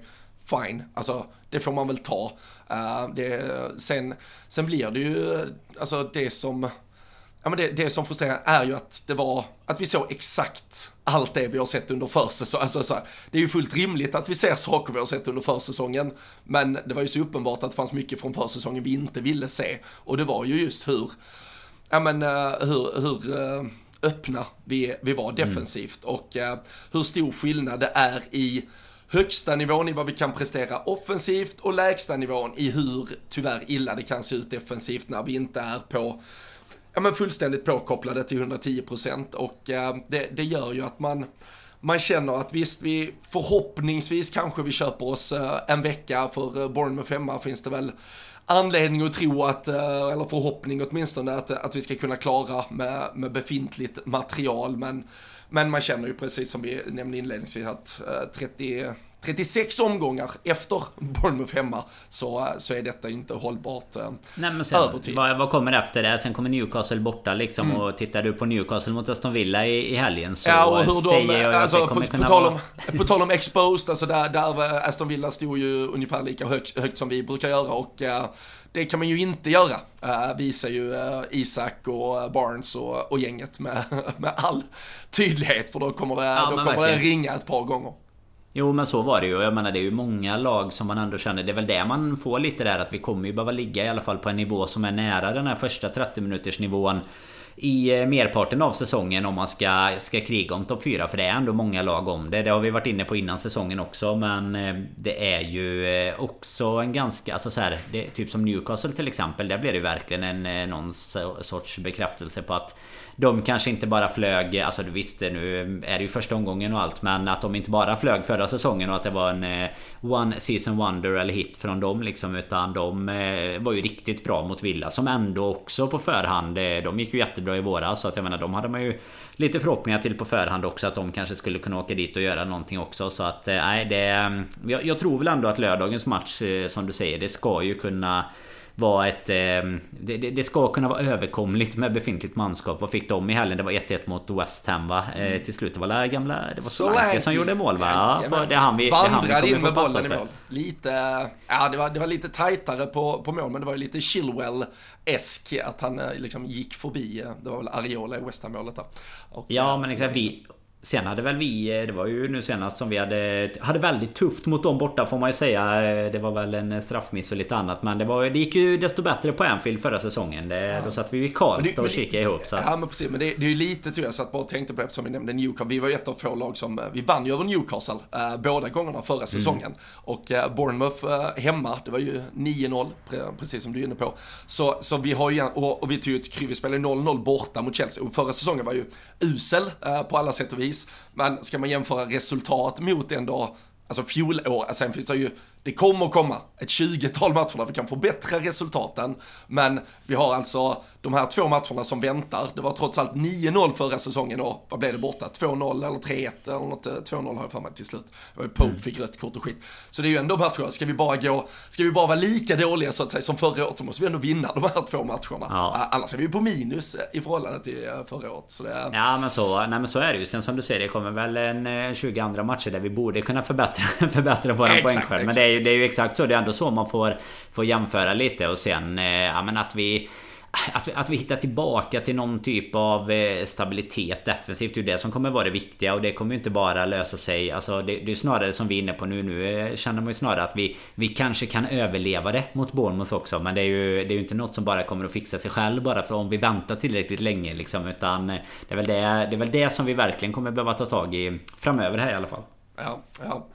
fine, alltså det får man väl ta. Uh, det, sen, sen blir det ju, alltså det som, ja men det, det som frustrerar är ju att det var, att vi såg exakt allt det vi har sett under försäsongen. Alltså, så här, det är ju fullt rimligt att vi ser saker vi har sett under försäsongen, men det var ju så uppenbart att det fanns mycket från försäsongen vi inte ville se. Och det var ju just hur, ja men uh, hur, hur uh, öppna vi, vi var defensivt mm. och uh, hur stor skillnad det är i högsta nivån i vad vi kan prestera offensivt och lägsta nivån i hur tyvärr illa det kan se ut defensivt när vi inte är på ja, men fullständigt påkopplade till 110% och eh, det, det gör ju att man man känner att visst, vi förhoppningsvis kanske vi köper oss eh, en vecka för eh, Bournemouth hemma finns det väl anledning att tro att, eh, eller förhoppning åtminstone, att, att vi ska kunna klara med, med befintligt material. Men, men man känner ju precis som vi nämnde inledningsvis att 30 36 omgångar efter Bournemouth hemma så, så är detta inte hållbart eh, Nej, men sen, över tid. Vad, vad, kommer efter det? Sen kommer Newcastle borta liksom mm. och tittar du på Newcastle mot Aston Villa i, i helgen så ja, och hur de, säger jag alltså, att det kommer på, kunna på, tal om, vara... på tal om exposed, alltså där, där Aston Villa stod ju ungefär lika högt, högt som vi brukar göra och det kan man ju inte göra, uh, visar ju uh, Isak och Barnes och, och gänget med, med all tydlighet för då kommer det, ja, då kommer det ringa ett par gånger. Jo men så var det ju. Jag menar det är ju många lag som man ändå känner. Det är väl det man får lite där att vi kommer ju behöva ligga i alla fall på en nivå som är nära den här första 30 minuters nivån i eh, merparten av säsongen om man ska, ska kriga om topp 4 för det är ändå många lag om det. Det har vi varit inne på innan säsongen också men eh, det är ju eh, också en ganska, alltså så här, det, typ som Newcastle till exempel. Där blir det verkligen en någon sorts bekräftelse på att de kanske inte bara flög, alltså du visste nu är det ju första omgången och allt men att de inte bara flög förra säsongen och att det var en eh, One Season Wonder eller hit från dem liksom utan de eh, var ju riktigt bra mot Villa som ändå också på förhand eh, De gick ju jättebra i våras så att jag menar de hade man ju Lite förhoppningar till på förhand också att de kanske skulle kunna åka dit och göra någonting också så att eh, nej det eh, jag, jag tror väl ändå att lördagens match eh, som du säger det ska ju kunna vara ett... Eh, det, det, ska kunna vara överkomligt med befintligt manskap. Vad fick de i helgen? Det var 1-1 mot West Ham va? Eh, mm. till slut det var det gamla... Det var Solanke som gjorde mål va? Ja, för det är han vi, Vandrade in med bollen i mål. Lite... Ja, det var, det var lite tajtare på, på mål, men det var ju lite Chilwell-esk att han eh, liksom gick förbi. Eh, det var väl Ariola i West Ham-målet där. Och, ja, men exakt. Vi, Sen hade väl vi, eh, det var ju nu senast som vi hade Hade väldigt tufft mot dem borta får man ju säga eh, Det var väl en straffmiss och lite annat Men det, var, det gick ju desto bättre på Anfield förra säsongen det, ja. Då satt vi i Karlstad och kikade ihop så att... Ja men precis men det, det är ju lite tur jag satt bara och tänkte på eftersom vi nämnde Newcastle Vi var ju ett av få lag som Vi vann ju över Newcastle äh, Båda gångerna förra mm. säsongen mm. Och äh, Bournemouth äh, hemma Det var ju 9-0 Precis som du är inne på Så, så vi har ju och, och vi tog ju ett kryss Vi spelade 0-0 borta mot Chelsea Och förra säsongen var ju usel på alla sätt och vis men ska man jämföra resultat mot ändå, alltså fjolår, sen finns det ju det kommer komma ett 20-tal matcher där vi kan förbättra resultaten. Men vi har alltså de här två matcherna som väntar. Det var trots allt 9-0 förra säsongen och vad blev det borta? 2-0 eller 3-1 eller något. 2-0 har jag för mig till slut. Pope mm. fick rött kort och skit. Så det är ju ändå matcher, ska vi bara gå, ska vi bara vara lika dåliga så att säga som förra året så måste vi ändå vinna de här två matcherna. Ja. Annars är vi på minus i förhållande till eh, förra året. Så det... Ja men så, nej, men så är det ju. Sen som du säger, det kommer väl en 20 eh, andra matcher där vi borde kunna förbättra, förbättra våran poängskörd. Men det är, ju, det är ju exakt så. Det är ändå så man får, får jämföra lite och sen, eh, ja men att vi att vi, att vi hittar tillbaka till någon typ av eh, stabilitet defensivt. Det är ju det som kommer vara det viktiga och det kommer ju inte bara lösa sig. Alltså det, det är snarare som vi är inne på nu. Nu eh, känner man ju snarare att vi, vi kanske kan överleva det mot Bournemouth också. Men det är ju, det är ju inte något som bara kommer att fixa sig själv bara för om vi väntar tillräckligt länge liksom. Utan eh, det är väl det, det, är väl det som vi verkligen kommer behöva ta tag i framöver här i alla fall. Ja, ja.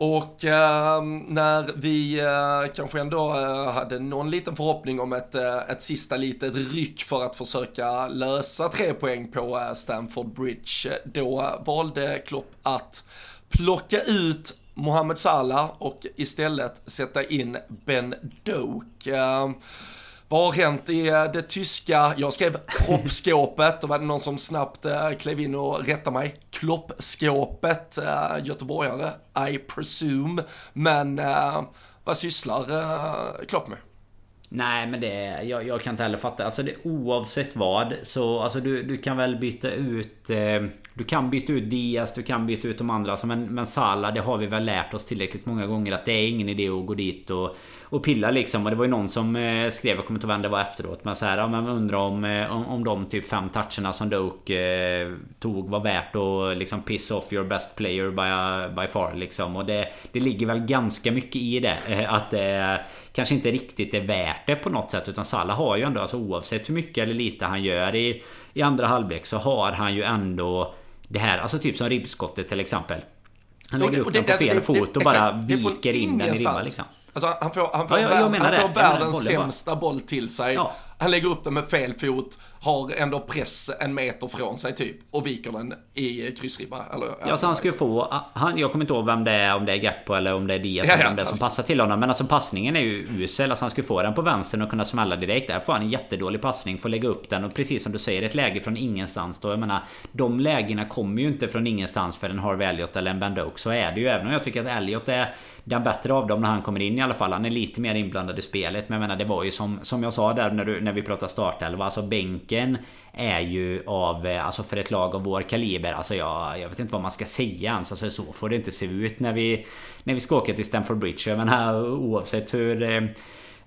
Och eh, när vi eh, kanske ändå eh, hade någon liten förhoppning om ett, eh, ett sista litet ryck för att försöka lösa tre poäng på eh, Stamford Bridge, eh, då valde Klopp att plocka ut Mohamed Salah och istället sätta in Ben Doak. Ehm, vad har hänt i eh, det tyska, jag skrev proppskåpet, och var det någon som snabbt eh, klev in och rättade mig. Kloppskåpet, eh, göteborgare, I presume. Men vad sysslar Klopp med? Nej men det, jag, jag kan inte heller fatta. Alltså det, oavsett vad så alltså du, du kan väl byta ut... Eh, du kan byta ut Diaz, du kan byta ut de andra. Alltså men, men Salah, det har vi väl lärt oss tillräckligt många gånger att det är ingen idé att gå dit och, och pilla liksom. Och det var ju någon som eh, skrev, jag kommer inte ihåg vem det var efteråt. Men så här, ja, men undrar om, eh, om, om de typ fem toucherna som Doke eh, tog var värt att liksom piss off your best player by, by far liksom. Och det, det ligger väl ganska mycket i det. Eh, att det kanske inte riktigt är värt det på något sätt. Utan Salah har ju ändå, alltså oavsett hur mycket eller lite han gör i, i andra halvlek så har han ju ändå det här, alltså typ som ribbskottet till exempel. Han lägger upp den på fel fot och bara viker in den i ribban liksom. Alltså han får, han får, ja, jag, jag han får världens sämsta boll till sig. Ja. Han lägger upp den med fel fot, har ändå press en meter från sig typ och viker den i kryssribba. Eller, ja, så han ska få... Han, jag kommer inte ihåg vem det är, om det är Gakpo eller om det är Diaz ja, eller vem det är som alltså. passar till honom. Men alltså passningen är ju usel. Alltså han ska få den på vänstern och kunna smälla direkt. Där får han en jättedålig passning, får lägga upp den och precis som du säger, ett läge från ingenstans då. Jag menar, de lägena kommer ju inte från ingenstans för en Harvey Elliot eller en Ben Doak. Så är det ju. Även om jag tycker att Elliot är den bättre av dem när han kommer in i alla fall. Han är lite mer inblandad i spelet. Men jag menar det var ju som, som jag sa där när, du, när vi pratade startelva. Alltså bänken är ju av, eh, alltså för ett lag av vår kaliber. Alltså jag, jag vet inte vad man ska säga ens. Alltså så får det inte se ut när vi, när vi ska åka till Stamford Bridge. Jag menar oavsett hur eh,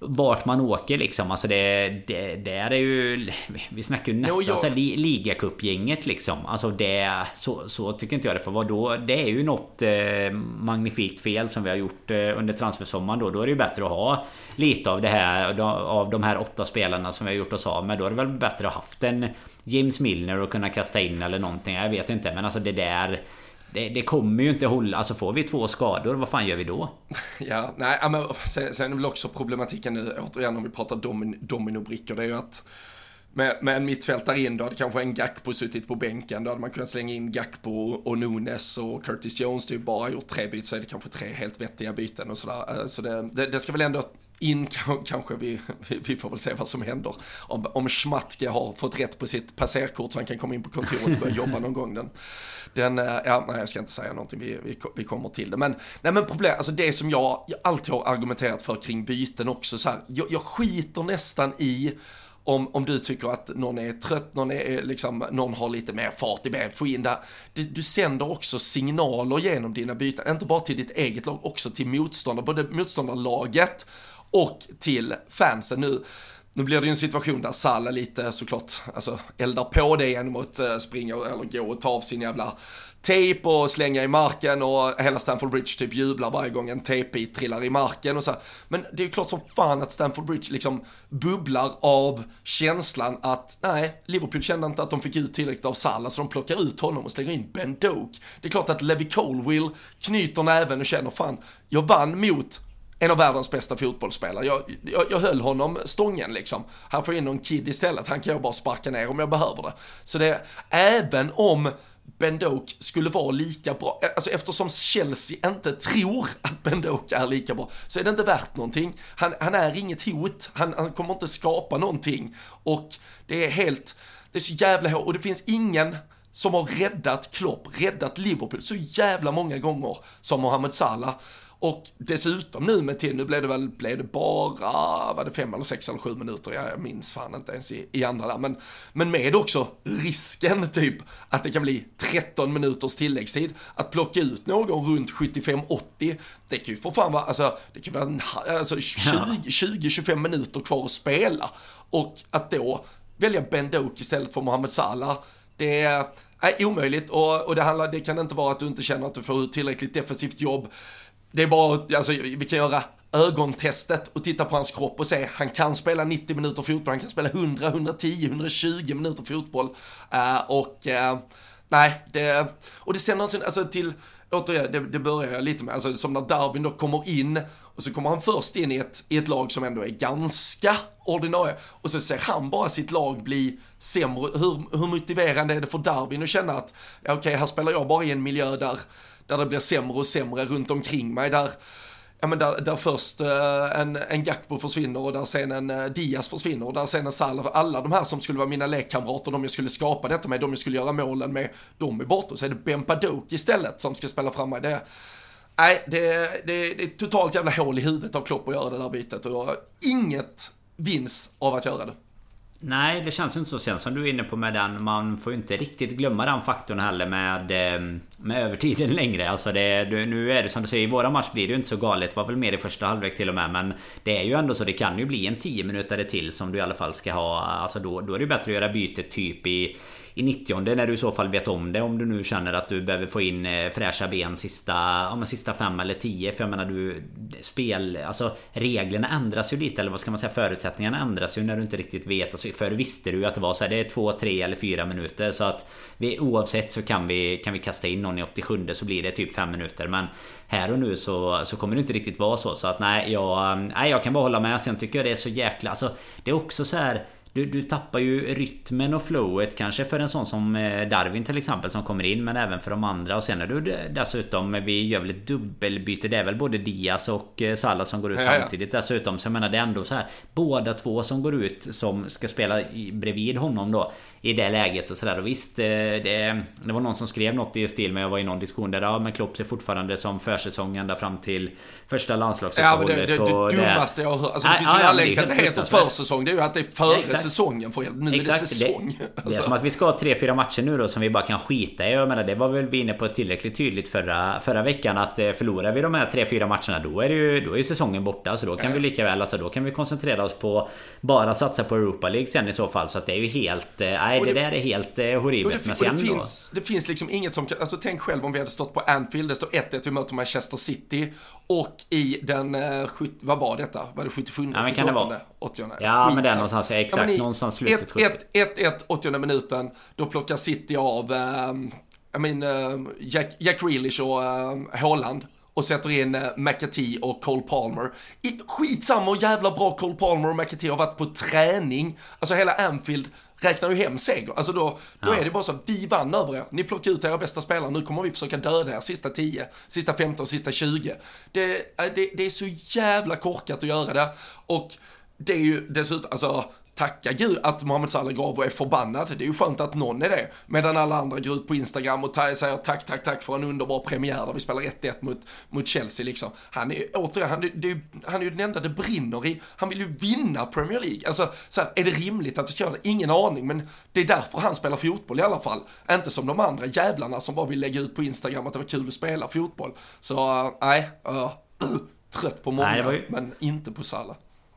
vart man åker liksom. Alltså det, det där är ju... Vi snackar ju nästan jo, jo. ligacupgänget liksom. Alltså det... Så, så tycker inte jag det får vara då. Det är ju något eh, magnifikt fel som vi har gjort eh, under transfersommaren då. Då är det ju bättre att ha lite av det här av de här åtta spelarna som vi har gjort oss av med. Då är det väl bättre att ha haft en James Milner och kunna kasta in eller någonting. Jag vet inte men alltså det där det, det, kommer ju inte hålla. Alltså får vi två skador, vad fan gör vi då? Ja, nej, men sen, sen är väl också problematiken nu, återigen om vi pratar domin, dominobrickor, det är ju att med, med en mittfältare in, då hade kanske en Gakpo suttit på bänken, då hade man kunnat slänga in Gakpo och Nunes och Curtis Jones, det är ju bara gjort tre byten så är det kanske tre helt vettiga byten och sådär. Eh, så det, det, det ska väl ändå in kanske, vi, vi får väl se vad som händer. Om, om Schmatke har fått rätt på sitt passerkort så han kan komma in på kontoret och börja jobba någon gång. Den, den, eh, ja, nej jag ska inte säga någonting, vi, vi, vi kommer till det. Men, nej men problem, alltså det som jag, jag alltid har argumenterat för kring byten också så här, jag, jag skiter nästan i om, om du tycker att någon är trött, någon, är, eh, liksom, någon har lite mer fart i benet, få in det. Du, du sänder också signaler genom dina byten, inte bara till ditt eget lag, också till motståndare, både motståndarlaget och till fansen nu. Nu blir det ju en situation där Salah lite såklart, alltså eldar på det genom att eh, springa eller gå och ta av sin jävla tejp och slänga i marken och hela Stamford Bridge typ jublar varje gång en tejpbit trillar i marken och så. Men det är ju klart som fan att Stamford Bridge liksom bubblar av känslan att nej, Liverpool kände inte att de fick ut tillräckligt av Salah så de plockar ut honom och slänger in Ben Doak. Det är klart att Levi Colwill knyter näven och känner fan, jag vann mot en av världens bästa fotbollsspelare. Jag, jag, jag höll honom stången liksom. Han får in någon kid istället, han kan jag bara sparka ner om jag behöver det. Så det, även om Bendok skulle vara lika bra, alltså eftersom Chelsea inte tror att Bendok är lika bra, så är det inte värt någonting. Han, han är inget hot, han, han kommer inte skapa någonting. Och det är helt, det är så jävla hårt, och det finns ingen som har räddat Klopp, räddat Liverpool så jävla många gånger som Mohamed Salah. Och dessutom nu med till, nu blev det väl, blev det bara, var det fem eller sex eller sju minuter, jag minns fan inte ens i, i andra där. Men, men med också risken typ att det kan bli 13 minuters tilläggstid. Att plocka ut någon runt 75-80, det kan ju för fan vara, alltså det kan vara alltså 20-25 minuter kvar att spela. Och att då välja Ben Doak istället för Mohamed Salah, det är omöjligt och, och det, handlar, det kan inte vara att du inte känner att du får ut tillräckligt defensivt jobb. Det är bara, alltså vi kan göra ögontestet och titta på hans kropp och se, han kan spela 90 minuter fotboll, han kan spela 100, 110, 120 minuter fotboll. Uh, och uh, nej, det, och det sänder alltså till, återigen, det, det börjar jag lite med, alltså som när Darwin då kommer in och så kommer han först in i ett, i ett lag som ändå är ganska ordinarie och så ser han bara sitt lag bli sämre. Hur, hur motiverande är det för Darwin att känna att, ja, okej, okay, här spelar jag bara i en miljö där, där det blir sämre och sämre runt omkring mig, där ja men där, där först eh, en, en Gakpo försvinner och där sen en eh, Diaz försvinner och där sen en Salah, alla de här som skulle vara mina lekkamrater, de jag skulle skapa detta med, de jag skulle göra målen med, de är borta. Så är det Bempadok istället som ska spela fram mig. Det, nej, det, det, det är totalt jävla hål i huvudet av Klopp att göra det där bytet och inget vinns av att göra det. Nej, det känns inte så. Sen som du är inne på med den. Man får ju inte riktigt glömma den faktorn heller med, ehm, med övertiden längre. Alltså det, nu är det som du säger, i våra match blir det ju inte så galet. Det var väl mer i första halvlek till och med. Men det är ju ändå så. Det kan ju bli en 10 minuter till som du i alla fall ska ha. Alltså då, då är det bättre att göra bytet typ i i 90 när du i så fall vet om det. Om du nu känner att du behöver få in eh, fräscha ben sista, ja, men sista fem eller tio. För jag menar du... Spel... Alltså reglerna ändras ju lite. Eller vad ska man säga? Förutsättningarna ändras ju när du inte riktigt vet. Alltså, förr visste du ju att det var så här, Det är två, tre eller fyra minuter. Så att vi, oavsett så kan vi, kan vi kasta in någon i 87 så blir det typ fem minuter. Men här och nu så, så kommer det inte riktigt vara så. Så att nej, jag, nej, jag kan bara hålla med. Sen tycker jag det är så jäkla... Alltså, det är också så här du, du tappar ju rytmen och flowet kanske för en sån som eh, Darwin till exempel som kommer in men även för de andra. Och sen är du dessutom Vi gör väl ett dubbelbyte. Det är väl både Diaz och eh, Salah som går ut ja, samtidigt ja. dessutom. Så jag menar det är ändå så här. Båda två som går ut som ska spela bredvid honom då i det läget och sådär. Och visst, eh, det, det var någon som skrev något i stil med jag var i någon diskussion där ja, men Klopp ser fortfarande som försäsong ända fram till första landslagsuppehållet. Ja, men det, det, det, det dummaste jag har hört. Alltså, det finns ju en anledning till att det heter försäsong. Det är ju att det är före ja, säsongen för Nu exakt. är det säsong. Det, alltså. är som att vi ska ha tre, fyra matcher nu då som vi bara kan skita i. Jag menar, det var väl vi inne på tillräckligt tydligt förra, förra veckan att eh, förlorar vi de här tre, fyra matcherna då är det ju, då är ju säsongen borta. Så då kan ja. vi lika väl, alltså då kan vi koncentrera oss på bara satsa på Europa League sen i så fall. Så att det är ju helt, eh, nej det där är helt eh, horribelt. Men sen det, finns, det finns liksom inget som Alltså tänk själv om vi hade stått på Anfield. Det står 1-1, vi möter Manchester City. Och i den, eh, vad var detta? Var det 77? Ja, men kan det vara? 80 Ja, Skit, men den någonstans. Ja, exakt. Ja, i, någonstans slutet 1-1, 80 minuten. Då plockar City av, um, I mean, uh, Jack, Jack Grealish och uh, Haaland och sätter in uh, McAtee och Cole Palmer. I, skitsamma och jävla bra Cole Palmer och McAtee har varit på träning. Alltså hela Anfield räknar ju hem seger. Alltså då, då ja. är det bara så att vi vann över er. Ni plockar ut era bästa spelare. Nu kommer vi försöka döda er sista 10, sista 15, sista 20. Det, det, det är så jävla korkat att göra det. Och det är ju dessutom, alltså tacka gud att Mohamed Salah går av och är förbannad. Det är ju skönt att någon är det. Medan alla andra går ut på Instagram och säger tack, tack, tack för en underbar premiär där vi spelar 1-1 mot, mot Chelsea liksom. Han är återigen, han, det, han är ju den enda det brinner i. Han vill ju vinna Premier League. Alltså, så här, är det rimligt att vi ska göra det? Ingen aning, men det är därför han spelar fotboll i alla fall. Inte som de andra jävlarna som bara vill lägga ut på Instagram att det var kul att spela fotboll. Så, uh, nej, uh, trött på många, ju... men inte på Salah.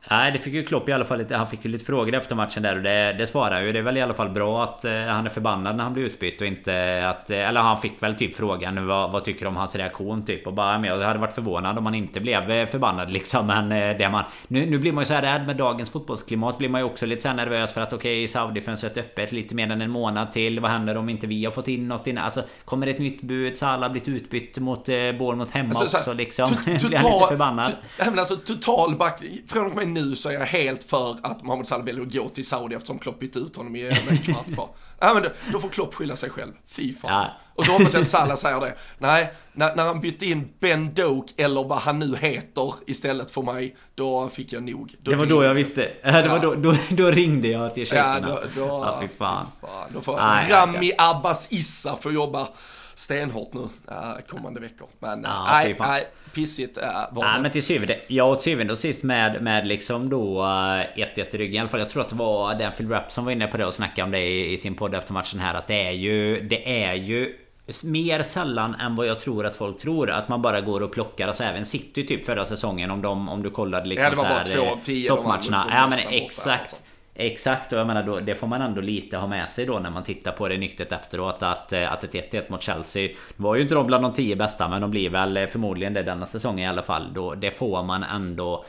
Nej, det fick ju Klopp i alla fall lite... Han fick ju lite frågor efter matchen där och det, det svarar ju. Det är väl i alla fall bra att eh, han är förbannad när han blir utbytt och inte att... Eh, eller han fick väl typ frågan vad, vad tycker du om hans reaktion typ? Och bara, men jag hade varit förvånad om han inte blev eh, förbannad liksom. Men det man... Nu, nu blir man ju så här rädd med dagens fotbollsklimat blir man ju också lite så nervös för att okej, okay, Saudi-fönstret öppet lite mer än en månad till. Vad händer om inte vi har fått in något innan? Alltså, kommer det ett nytt bud? Salah blivit utbytt mot eh, Bournemouth hemma alltså, också liksom. Blir han lite förbannad? Alltså total back... Från och med nu så är jag helt för att Mohamed Salah väljer att gå till Saudi eftersom Klopp bytte ut honom i en kvart kvar. Ja, men då, då får Klopp skylla sig själv. Fy fan. Ja. Och så hoppas jag att Salah säger det. Nej, när, när han bytte in Ben Doak eller vad han nu heter istället för mig, då fick jag nog. Då det var då jag visste. Det var då, då, då ringde jag till shejkerna. Ja, då, då, ja, fy fan. Fy fan. Då får Nej, Rami Abbas Issa få jobba stenhårt nu äh, kommande veckor. Men ja, nej, nej, pissigt äh, var det. men till syvende, ja, till syvende och sist med, med liksom då 1-1 i ryggen i alla fall. Jag tror att det var den Phil Rapp som var inne på det och snackade om det i, i sin podd efter matchen här. Att det är ju, det är ju mer sällan än vad jag tror att folk tror att man bara går och plockar. Alltså även City typ förra säsongen om, de, om du kollade liksom ja, det var bara två av tio toppmatcherna. Ja men exakt. Exakt och jag menar då, det får man ändå lite ha med sig då när man tittar på det nyktert efteråt att, eh, att ett 1-1 mot Chelsea var ju inte de bland de 10 bästa men de blir väl förmodligen det denna säsongen i alla fall. Då, det får man ändå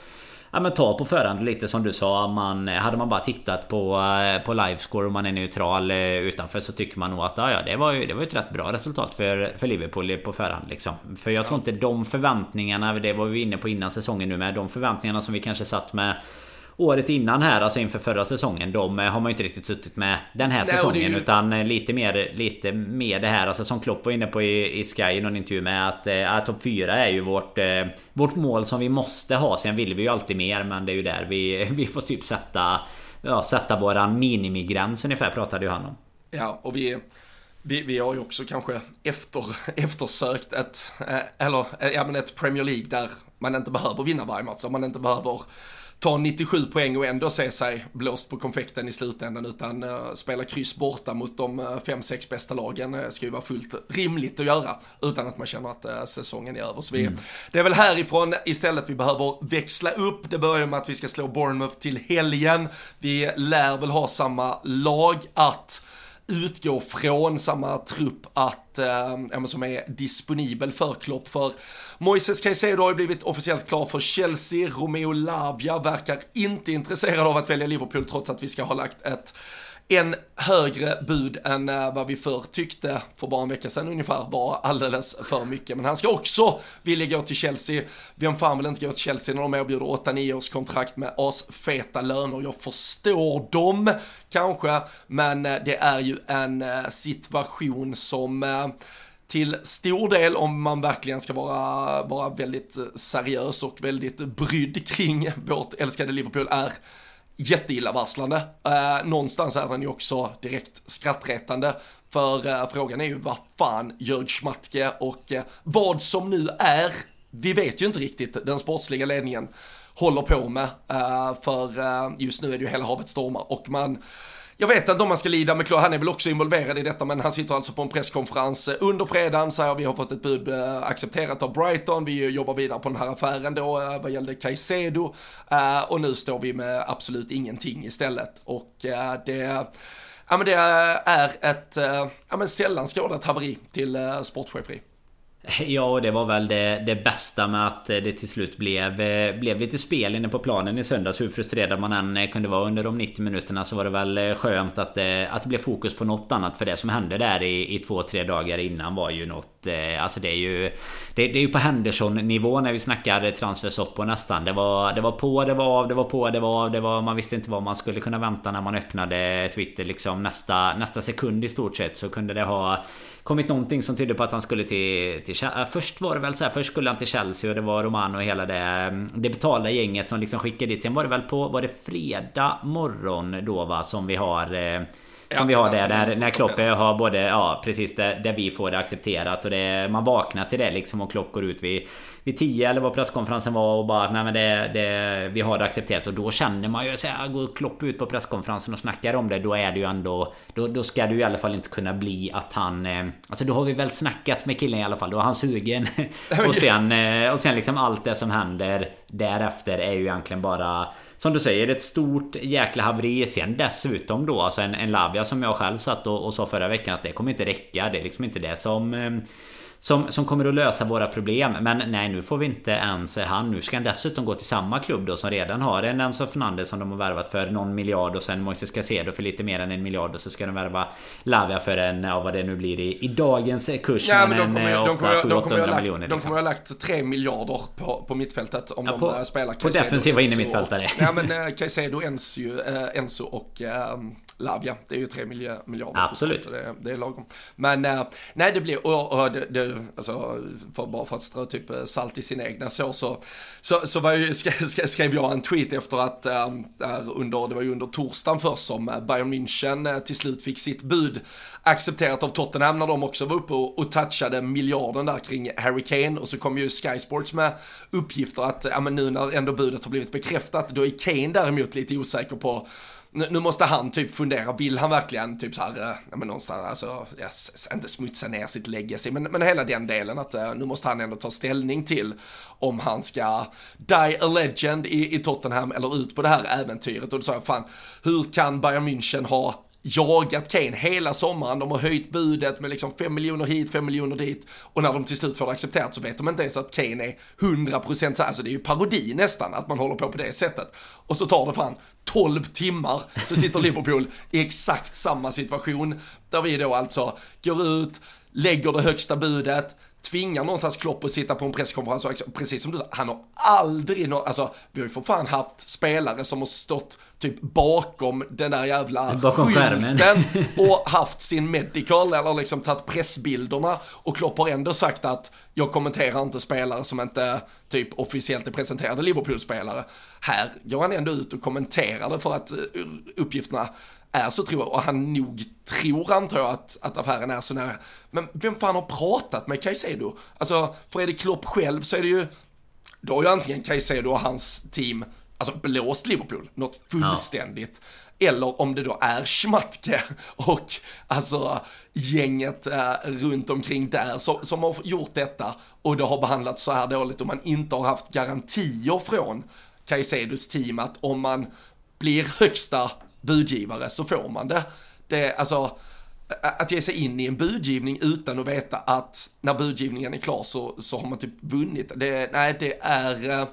Ja men ta på förhand lite som du sa. Man, hade man bara tittat på, eh, på livescore och man är neutral eh, utanför så tycker man nog att ja, det, var ju, det var ett rätt bra resultat för, för Liverpool på förhand. Liksom. För jag tror inte de förväntningarna, det var vi inne på innan säsongen nu med. De förväntningarna som vi kanske satt med året innan här, alltså inför förra säsongen. De har man ju inte riktigt suttit med den här Nej, säsongen. Ju... Utan eh, lite mer, lite mer det här, alltså som Klopp var inne på i, i Sky i någon intervju med att äh, topp 4 är ju vårt, äh, vårt mål som vi måste ha. Sen vill vi ju alltid mer, men det är ju där vi, vi får typ sätta, ja, sätta våran minimigräns ungefär, pratade ju han om. Ja, och vi... Vi, vi har ju också kanske efter, eftersökt ett, eller, ja, men ett Premier League där man inte behöver vinna varje match, man inte behöver ta 97 poäng och ändå se sig blåst på konfekten i slutändan utan uh, spela kryss borta mot de 5-6 uh, bästa lagen uh, ska ju vara fullt rimligt att göra utan att man känner att uh, säsongen är över. Så vi, mm. Det är väl härifrån istället vi behöver växla upp. Det börjar med att vi ska slå Bournemouth till helgen. Vi lär väl ha samma lag att utgå från samma trupp att, eh, som är disponibel för Klopp. För Moises Caicedo har ju blivit officiellt klar för Chelsea, Romeo Lavia verkar inte intresserad av att välja Liverpool trots att vi ska ha lagt ett en högre bud än eh, vad vi förr tyckte för bara en vecka sedan ungefär var alldeles för mycket. Men han ska också vilja gå till Chelsea. Vem fan vill inte gå till Chelsea när de erbjuder 8-9 års kontrakt med asfeta löner? Jag förstår dem kanske, men eh, det är ju en eh, situation som till stor del, om man verkligen ska vara, vara väldigt seriös och väldigt brydd kring vårt älskade Liverpool, är jätteillavarslande. Eh, någonstans är den ju också direkt skrattretande. För eh, frågan är ju vad fan Jörg Schmatke och eh, vad som nu är, vi vet ju inte riktigt, den sportsliga ledningen håller på med. Eh, för eh, just nu är det ju hela havet stormar och man jag vet inte om man ska lida med Klopp, han är väl också involverad i detta, men han sitter alltså på en presskonferens under fredagen, säger vi har fått ett bud eh, accepterat av Brighton, vi jobbar vidare på den här affären då eh, vad gällde Caicedo, eh, och nu står vi med absolut ingenting istället. Och det Ja men det är ett, ja men sällan skådat haveri till sportcheferi. Ja, och det var väl det, det bästa med att det till slut blev, blev lite spel inne på planen i söndags. Hur frustrerad man än kunde vara under de 90 minuterna så var det väl eh, skönt att, eh, att det blev fokus på något annat. För det som hände där i, i två, tre dagar innan var ju något... Eh, alltså det är ju... Det, det är ju på Henderson-nivå när vi snackar transfersoppor nästan. Det var, det var på, det var av, det var på, det var av. Det var, man visste inte vad man skulle kunna vänta när man öppnade Twitter liksom nästa, nästa sekund i stort sett. Så kunde det ha kommit någonting som tydde på att han skulle till, till Först var det väl så här, Först skulle han till Chelsea och det var Romano och hela det Det betalda gänget som liksom skickade dit. Sen var det väl på Var det fredag morgon då va Som vi har eh, som ja, vi har där, där när Klopp har både, ja precis där, där vi får det accepterat och det, man vaknar till det liksom och Klopp går ut vid vid 10 eller vad presskonferensen var och bara nej men det, det, vi har det accepterat. Och då känner man ju så här, går Klopp ut på presskonferensen och snackar om det då är det ju ändå då, då ska det ju i alla fall inte kunna bli att han eh, Alltså då har vi väl snackat med killen i alla fall då är han sugen. Och sen eh, och sen liksom allt det som händer därefter är ju egentligen bara som du säger ett stort jäkla haveri. Sen dessutom då alltså en, en Lavia som jag själv satt och, och sa förra veckan att det kommer inte räcka. Det är liksom inte det som eh, som, som kommer att lösa våra problem. Men nej, nu får vi inte ens han. Nu ska han dessutom gå till samma klubb då som redan har en Enzo Fernandez som de har värvat för någon miljard och sen Moises Casedo för lite mer än en miljard och så ska de värva Lavia för en, ja vad det nu blir i, i dagens kurs. Ja men de kommer, en, de kommer, 8, de kommer, ha lagt, miljoner, liksom. de kommer ha lagt 3 miljarder på, på mittfältet om ja, på, de spelar Caicedo. På defensiva innermittfältare. Ja men uh, Caicedo, Enzo, uh, Enzo och uh, Lavia, det är ju 3 miljarder. Absolut. Det, det, är lagom. Men äh, nej, det blir, och, och det, det, alltså, för, bara för att strö typ eh, salt i sin egna så, så, så, så var ju, skrev jag en tweet efter att, äh, under, det var ju under torsdagen först som Bayern München till slut fick sitt bud accepterat av Tottenham när de också var uppe och, och touchade miljarden där kring Harry Kane och så kom ju Sky Sports med uppgifter att, ja men nu när ändå budet har blivit bekräftat, då är Kane däremot lite osäker på nu, måste han typ fundera, vill han verkligen typ så här, eh, ja men någonstans, alltså, yes, inte smutsa ner sitt legacy, men, men hela den delen att uh, nu måste han ändå ta ställning till om han ska die a legend i, i Tottenham eller ut på det här äventyret. Och då sa jag, fan, hur kan Bayern München ha jagat Kane hela sommaren. De har höjt budet med liksom 5 miljoner hit, 5 miljoner dit. Och när de till slut får det accepterat så vet de inte ens att Kane är 100% så Alltså det är ju parodi nästan att man håller på på det sättet. Och så tar det fan 12 timmar så sitter Liverpool i exakt samma situation. Där vi då alltså går ut, lägger det högsta budet, tvingar någonstans Klopp att sitta på en presskonferens och precis som du sa, han har aldrig, nå, alltså vi har ju för fan haft spelare som har stått typ bakom den där jävla bakom skärmen och haft sin medical eller liksom tagit pressbilderna och Klopp har ändå sagt att jag kommenterar inte spelare som inte typ officiellt är presenterade Liverpool-spelare. Här går han ändå ut och kommenterar det för att eh, uppgifterna är så tror jag, och han nog tror antar jag att, att affären är så nära. Men vem fan har pratat med Caicedo? Alltså, för det Klopp själv så är det ju, då har ju antingen Caicedo och hans team, alltså blåst Liverpool, något fullständigt. Ja. Eller om det då är Schmatke och alltså gänget eh, runt omkring där som, som har gjort detta och det har behandlats så här dåligt och man inte har haft garantier från Caicedos team att om man blir högsta budgivare så får man det. Det, alltså, att ge sig in i en budgivning utan att veta att när budgivningen är klar så, så har man typ vunnit. Det, nej, det är...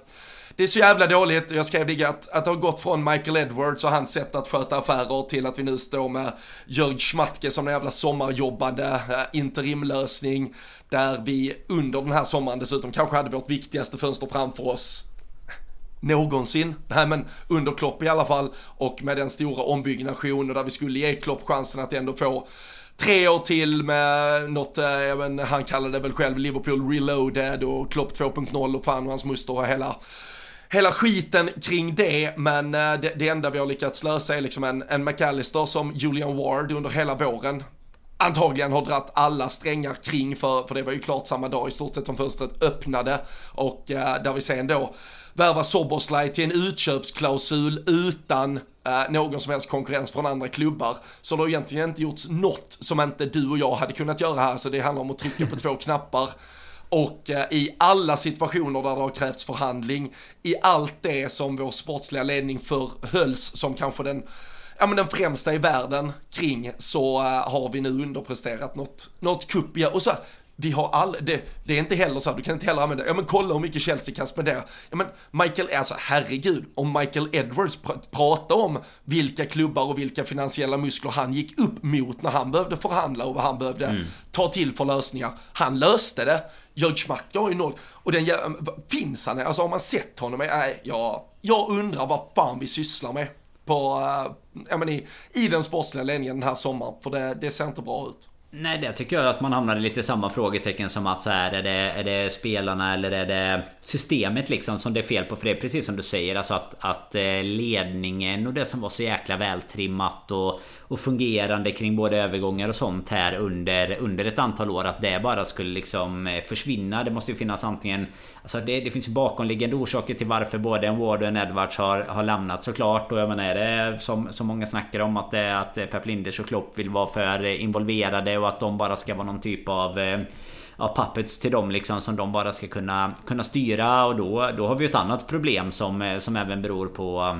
Det är så jävla dåligt, jag skrev det att, att det har gått från Michael Edwards och hans sätt att sköta affärer till att vi nu står med Jörg Schmatke som en jävla sommarjobbande interimlösning där vi under den här sommaren dessutom kanske hade vårt viktigaste fönster framför oss någonsin. Nej men under Klopp i alla fall. Och med den stora ombyggnationen där vi skulle ge Klopp chansen att ändå få tre år till med något, eh, jag men, han kallade det väl själv Liverpool reloaded och Klopp 2.0 och fan och hans muster och hela hela skiten kring det, men eh, det, det enda vi har lyckats lösa är liksom en, en McAllister som Julian Ward under hela våren antagligen har dratt alla strängar kring för, för det var ju klart samma dag i stort sett som fönstret öppnade. Och eh, där vi sen då värva Soboslaj till en utköpsklausul utan eh, någon som helst konkurrens från andra klubbar. Så det har egentligen inte gjorts något som inte du och jag hade kunnat göra här, så det handlar om att trycka på två knappar. Och eh, i alla situationer där det har krävts förhandling, i allt det som vår sportsliga ledning förhölls som kanske den ja men den främsta i världen kring så uh, har vi nu underpresterat något, något kupp, ja, och så vi har all, det, det, är inte heller så här, du kan inte heller använda, ja men kolla hur mycket Chelsea kan spendera. Ja men Michael, alltså herregud, om Michael Edwards pr pratar om vilka klubbar och vilka finansiella muskler han gick upp mot när han behövde förhandla och vad han behövde mm. ta till för lösningar. Han löste det. Jörg Schmack har ju noll. Och den, finns han? Alltså har man sett honom? Nej, jag, jag undrar vad fan vi sysslar med på, uh, ja men i, i den sportsliga ledningen den här sommaren. För det, det ser inte bra ut. Nej det tycker jag att man hamnar i lite samma frågetecken som att så här är det, är det spelarna eller är det systemet liksom som det är fel på? För det är precis som du säger alltså att, att eh, ledningen och det som var så jäkla vältrimmat och, och fungerande kring både övergångar och sånt här under, under ett antal år att det bara skulle liksom eh, försvinna. Det måste ju finnas antingen Alltså det, det finns ju bakomliggande orsaker till varför både en Ward och en Edwards har, har lämnat såklart. Och jag menar är det som, som många snackar om att, det, att eh, Pep Linders och Klopp vill vara för involverade och att de bara ska vara någon typ av eh, ja, puppets till dem liksom som de bara ska kunna, kunna styra och då, då har vi ett annat problem som, som även beror på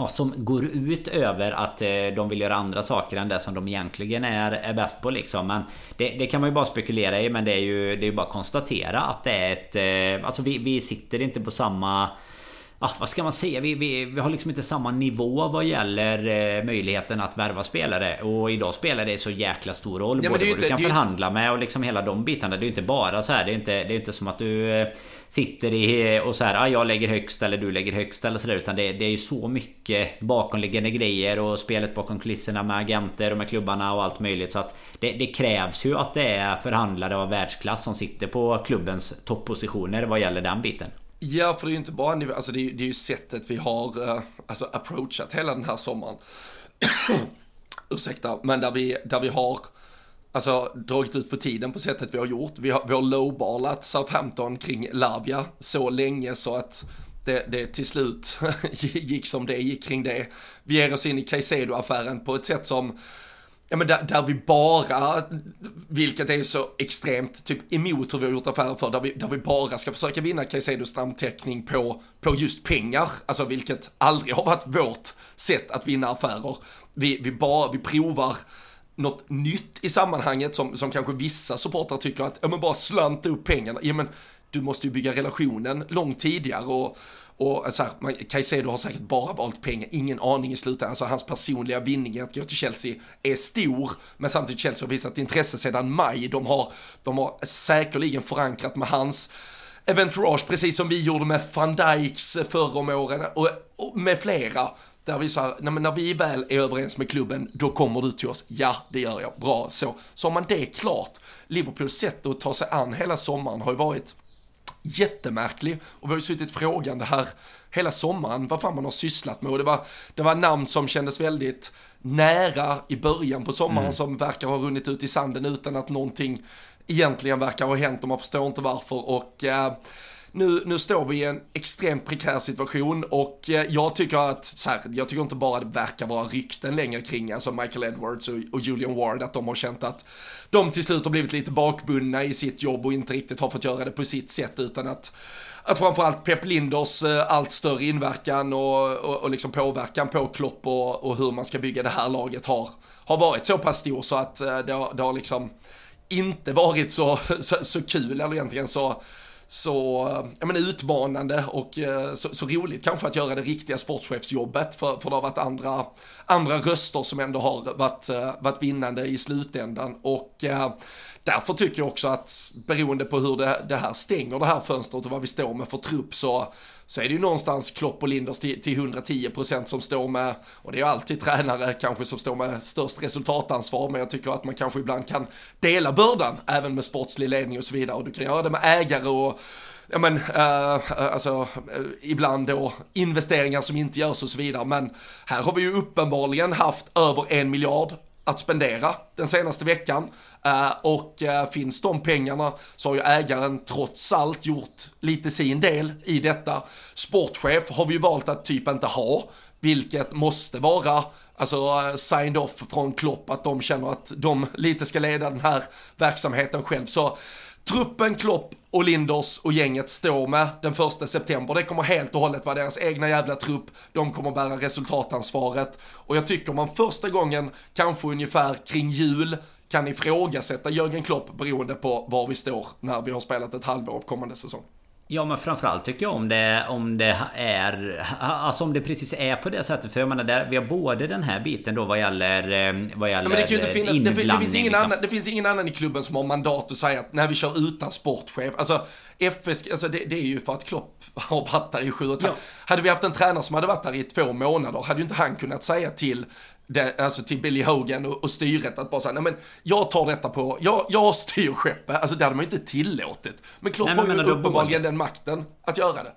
Ja, som går ut över att eh, de vill göra andra saker än det som de egentligen är, är bäst på liksom. Men det, det kan man ju bara spekulera i men det är ju det är bara att konstatera att det är ett... Eh, alltså vi, vi sitter inte på samma ah, vad ska man säga? Vi, vi, vi har liksom inte samma nivå vad gäller eh, möjligheten att värva spelare. Och idag spelar det så jäkla stor roll. Ja, både vad du kan förhandla inte... med och liksom hela de bitarna. Det är ju inte bara så här. Det är inte, det är inte som att du eh, sitter i och så här. Ah, jag lägger högst eller du lägger högst eller sådär. Utan det, det är ju så mycket bakomliggande grejer och spelet bakom kulisserna med agenter och med klubbarna och allt möjligt. Så att det, det krävs ju att det är förhandlare av världsklass som sitter på klubbens toppositioner vad gäller den biten. Ja, för det är ju inte bara nivå, alltså det är, det är ju sättet vi har eh, alltså approachat hela den här sommaren. Ursäkta, men där vi, där vi har alltså, dragit ut på tiden på sättet vi har gjort. Vi har, vi har lowballat Southampton kring Lavia så länge så att det, det till slut gick som det gick kring det. Vi ger oss in i Caicedo-affären på ett sätt som Ja men där, där, vi bara, vilket är så extremt typ emot hur vi har gjort affärer för, där vi, där vi bara ska försöka vinna Caicedos namnteckning på, på just pengar, alltså vilket aldrig har varit vårt sätt att vinna affärer. Vi, vi, bara, vi provar något nytt i sammanhanget som, som kanske vissa supportrar tycker att, ja men bara slanta upp pengarna, ja men du måste ju bygga relationen långt tidigare och och så här, Caicedo har säkert bara valt pengar, ingen aning i slutändan. Alltså hans personliga vinning att gå till Chelsea är stor, men samtidigt Chelsea har visat intresse sedan maj. De har, de har säkerligen förankrat med hans eventourage, precis som vi gjorde med van Dijks förr om åren och, och med flera. Där vi sa, när, när vi väl är överens med klubben, då kommer du till oss. Ja, det gör jag. Bra, så. Så har man det klart. Liverpools sätt att ta sig an hela sommaren har ju varit jättemärklig. Och vi har ju suttit frågande här hela sommaren vad fan man har sysslat med. Och det var, det var namn som kändes väldigt nära i början på sommaren mm. som verkar ha runnit ut i sanden utan att någonting egentligen verkar ha hänt och man förstår inte varför. Och äh, nu, nu står vi i en extremt prekär situation och eh, jag tycker att, så här, jag tycker inte bara det verkar vara rykten längre kring, alltså Michael Edwards och, och Julian Ward, att de har känt att de till slut har blivit lite bakbundna i sitt jobb och inte riktigt har fått göra det på sitt sätt utan att att framförallt Pep Linders eh, allt större inverkan och, och, och liksom påverkan på Klopp och, och, hur man ska bygga det här laget har, har varit så pass stor så att eh, det har, det har liksom inte varit så, så, så kul eller egentligen så så ja, men utmanande och eh, så, så, roligt kanske att göra det riktiga sportchefsjobbet. För, för det har varit andra, andra röster som ändå har varit, eh, varit vinnande i slutändan. Och eh, därför tycker jag också att beroende på hur det, det här stänger det här fönstret och vad vi står med för trupp så så är det ju någonstans Klopp och Linders till, till 110% som står med, och det är ju alltid tränare kanske som står med störst resultatansvar, men jag tycker att man kanske ibland kan dela bördan, även med sportslig ledning och så vidare, och du kan göra det med ägare och ja men, uh, alltså, uh, ibland då investeringar som inte görs och så vidare, men här har vi ju uppenbarligen haft över en miljard att spendera den senaste veckan. Eh, och eh, finns de pengarna så har ju ägaren trots allt gjort lite sin del i detta. Sportchef har vi ju valt att typ inte ha, vilket måste vara alltså eh, signed off från Klopp att de känner att de lite ska leda den här verksamheten själv. Så truppen Klopp och Linders och gänget står med den första september. Det kommer helt och hållet vara deras egna jävla trupp. De kommer bära resultatansvaret. Och jag tycker man första gången, kanske ungefär kring jul, kan ifrågasätta Jörgen Klopp beroende på var vi står när vi har spelat ett halvår av kommande säsong. Ja men framförallt tycker jag om det om det är Alltså om det precis är på det sättet För jag menar där, vi har både den här biten då vad gäller eh, Vad gäller ja, men det kan ju inte finnas, det, det, finns ingen liksom. annan, det finns ingen annan i klubben som har mandat att säga att när vi kör utan sportchef Alltså FS, alltså det, det är ju för att Klopp har varit där i sju och ja. Hade vi haft en tränare som hade varit där i två månader hade ju inte han kunnat säga till det, alltså till Billy Hogan och, och styret att bara säga, nej men jag tar detta på, jag, jag styr skeppet, alltså det hade man ju inte tillåtit. Men Klopp har ju uppenbarligen den makten att göra det.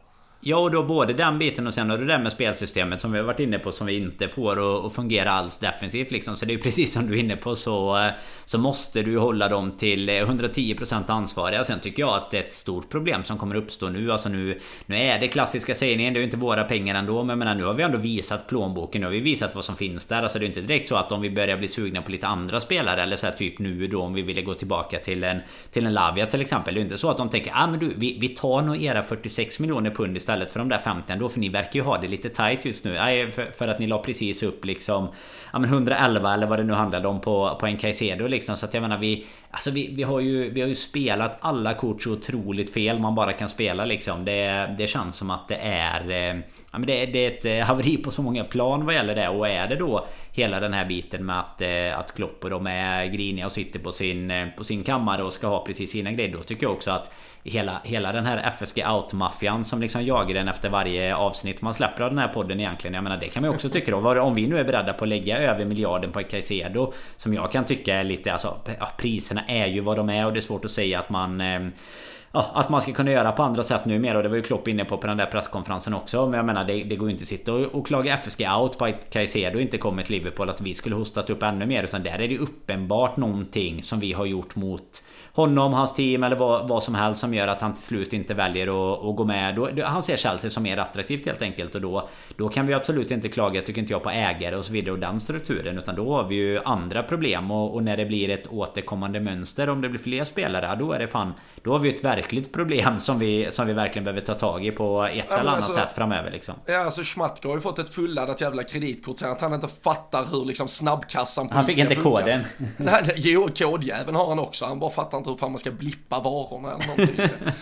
Ja och då både den biten och sen har du det med spelsystemet som vi har varit inne på som vi inte får att fungera alls defensivt liksom. Så det är precis som du är inne på så Så måste du hålla dem till 110% ansvariga. Sen tycker jag att det är ett stort problem som kommer uppstå nu. Alltså nu Nu är det klassiska sägningen, det är ju inte våra pengar ändå. Men jag menar, nu har vi ändå visat plånboken. Nu har vi visat vad som finns där. Alltså det är inte direkt så att om vi börjar bli sugna på lite andra spelare eller så här, typ nu då om vi ville gå tillbaka till en Till en Lavia till exempel. Det är inte så att de tänker ah men du vi, vi tar nog era 46 miljoner pund istället istället för de där 50 då? För ni verkar ju ha det lite tight just nu. Nej, för, för att ni la precis upp liksom ja, men 111 eller vad det nu handlade om på, på en Caicedo liksom. Så att jag menar vi Alltså vi, vi, har ju, vi har ju spelat alla kort så otroligt fel man bara kan spela liksom. Det, det känns som att det är... Eh, Ja, men det, det är ett eh, haveri på så många plan vad gäller det. Och är det då hela den här biten med att, eh, att Klopp och de är griniga och sitter på sin, eh, på sin kammare och ska ha precis sina grejer. Då tycker jag också att hela, hela den här FSG Out-maffian som liksom jagar den efter varje avsnitt man släpper av den här podden egentligen. Jag menar det kan man ju också tycka då. Om vi nu är beredda på att lägga över miljarden på Caicedo som jag kan tycka är lite alltså priserna är ju vad de är och det är svårt att säga att man eh, Ja, att man ska kunna göra på andra sätt nu mer och det var ju Klopp inne på på den där presskonferensen också. Men jag menar det, det går ju inte att sitta och, och klaga FSG out på att Caicedo inte kommer till Liverpool. Att vi skulle hostat upp ännu mer. Utan där är det uppenbart någonting som vi har gjort mot honom, hans team eller vad, vad som helst som gör att han till slut inte väljer att, att gå med. Då, han ser Chelsea som mer attraktivt helt enkelt och då, då kan vi absolut inte klaga, tycker inte jag, på ägare och så vidare och den strukturen. Utan då har vi ju andra problem och, och när det blir ett återkommande mönster, om det blir fler spelare, då är det fan... Då har vi ett verkligt problem som vi, som vi verkligen behöver ta tag i på ett ja, eller annat alltså, sätt framöver liksom. Ja, alltså Schmatke har ju fått ett fulladdat jävla kreditkort sen att han inte fattar hur liksom snabbkassan på Han fick inte funkar. koden. Nej, jo, kodjäveln har han också. Han bara fattar inte hur fan man ska blippa varorna eller någonting.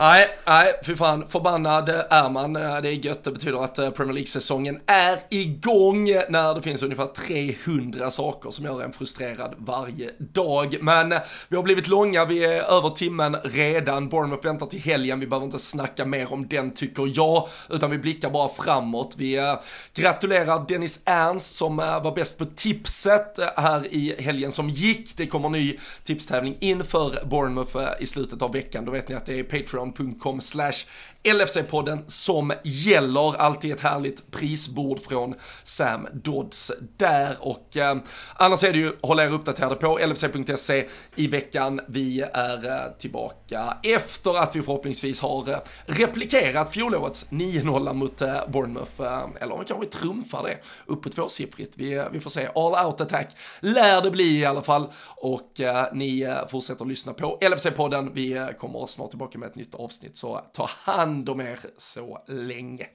Nej, nej, fy fan, förbannad är man. Eh, det är gött, det betyder att eh, Premier League-säsongen är igång när det finns ungefär 300 saker som gör en frustrerad varje dag. Men eh, vi har blivit långa, vi är över timmen redan. Bournemouth väntar till helgen, vi behöver inte snacka mer om den tycker jag, utan vi blickar bara framåt. Vi gratulerar Dennis Ernst som var bäst på tipset här i helgen som gick. Det kommer ny tipstävling inför Bournemouth i slutet av veckan. Då vet ni att det är Patreon patreon.com slash LFC-podden som gäller. Alltid ett härligt prisbord från Sam Dodds där och eh, annars är det ju, håll er uppdaterade på LFC.se i veckan. Vi är eh, tillbaka efter att vi förhoppningsvis har eh, replikerat fjolårets 9-0 mot eh, Bournemouth, eh, eller om vi kanske trumfar det upp på tvåsiffrigt. Vi, eh, vi får se. All out attack lär det bli i alla fall och eh, ni eh, fortsätter att lyssna på LFC-podden. Vi eh, kommer snart tillbaka med ett nytt avsnitt så ta hand hand om er så länge.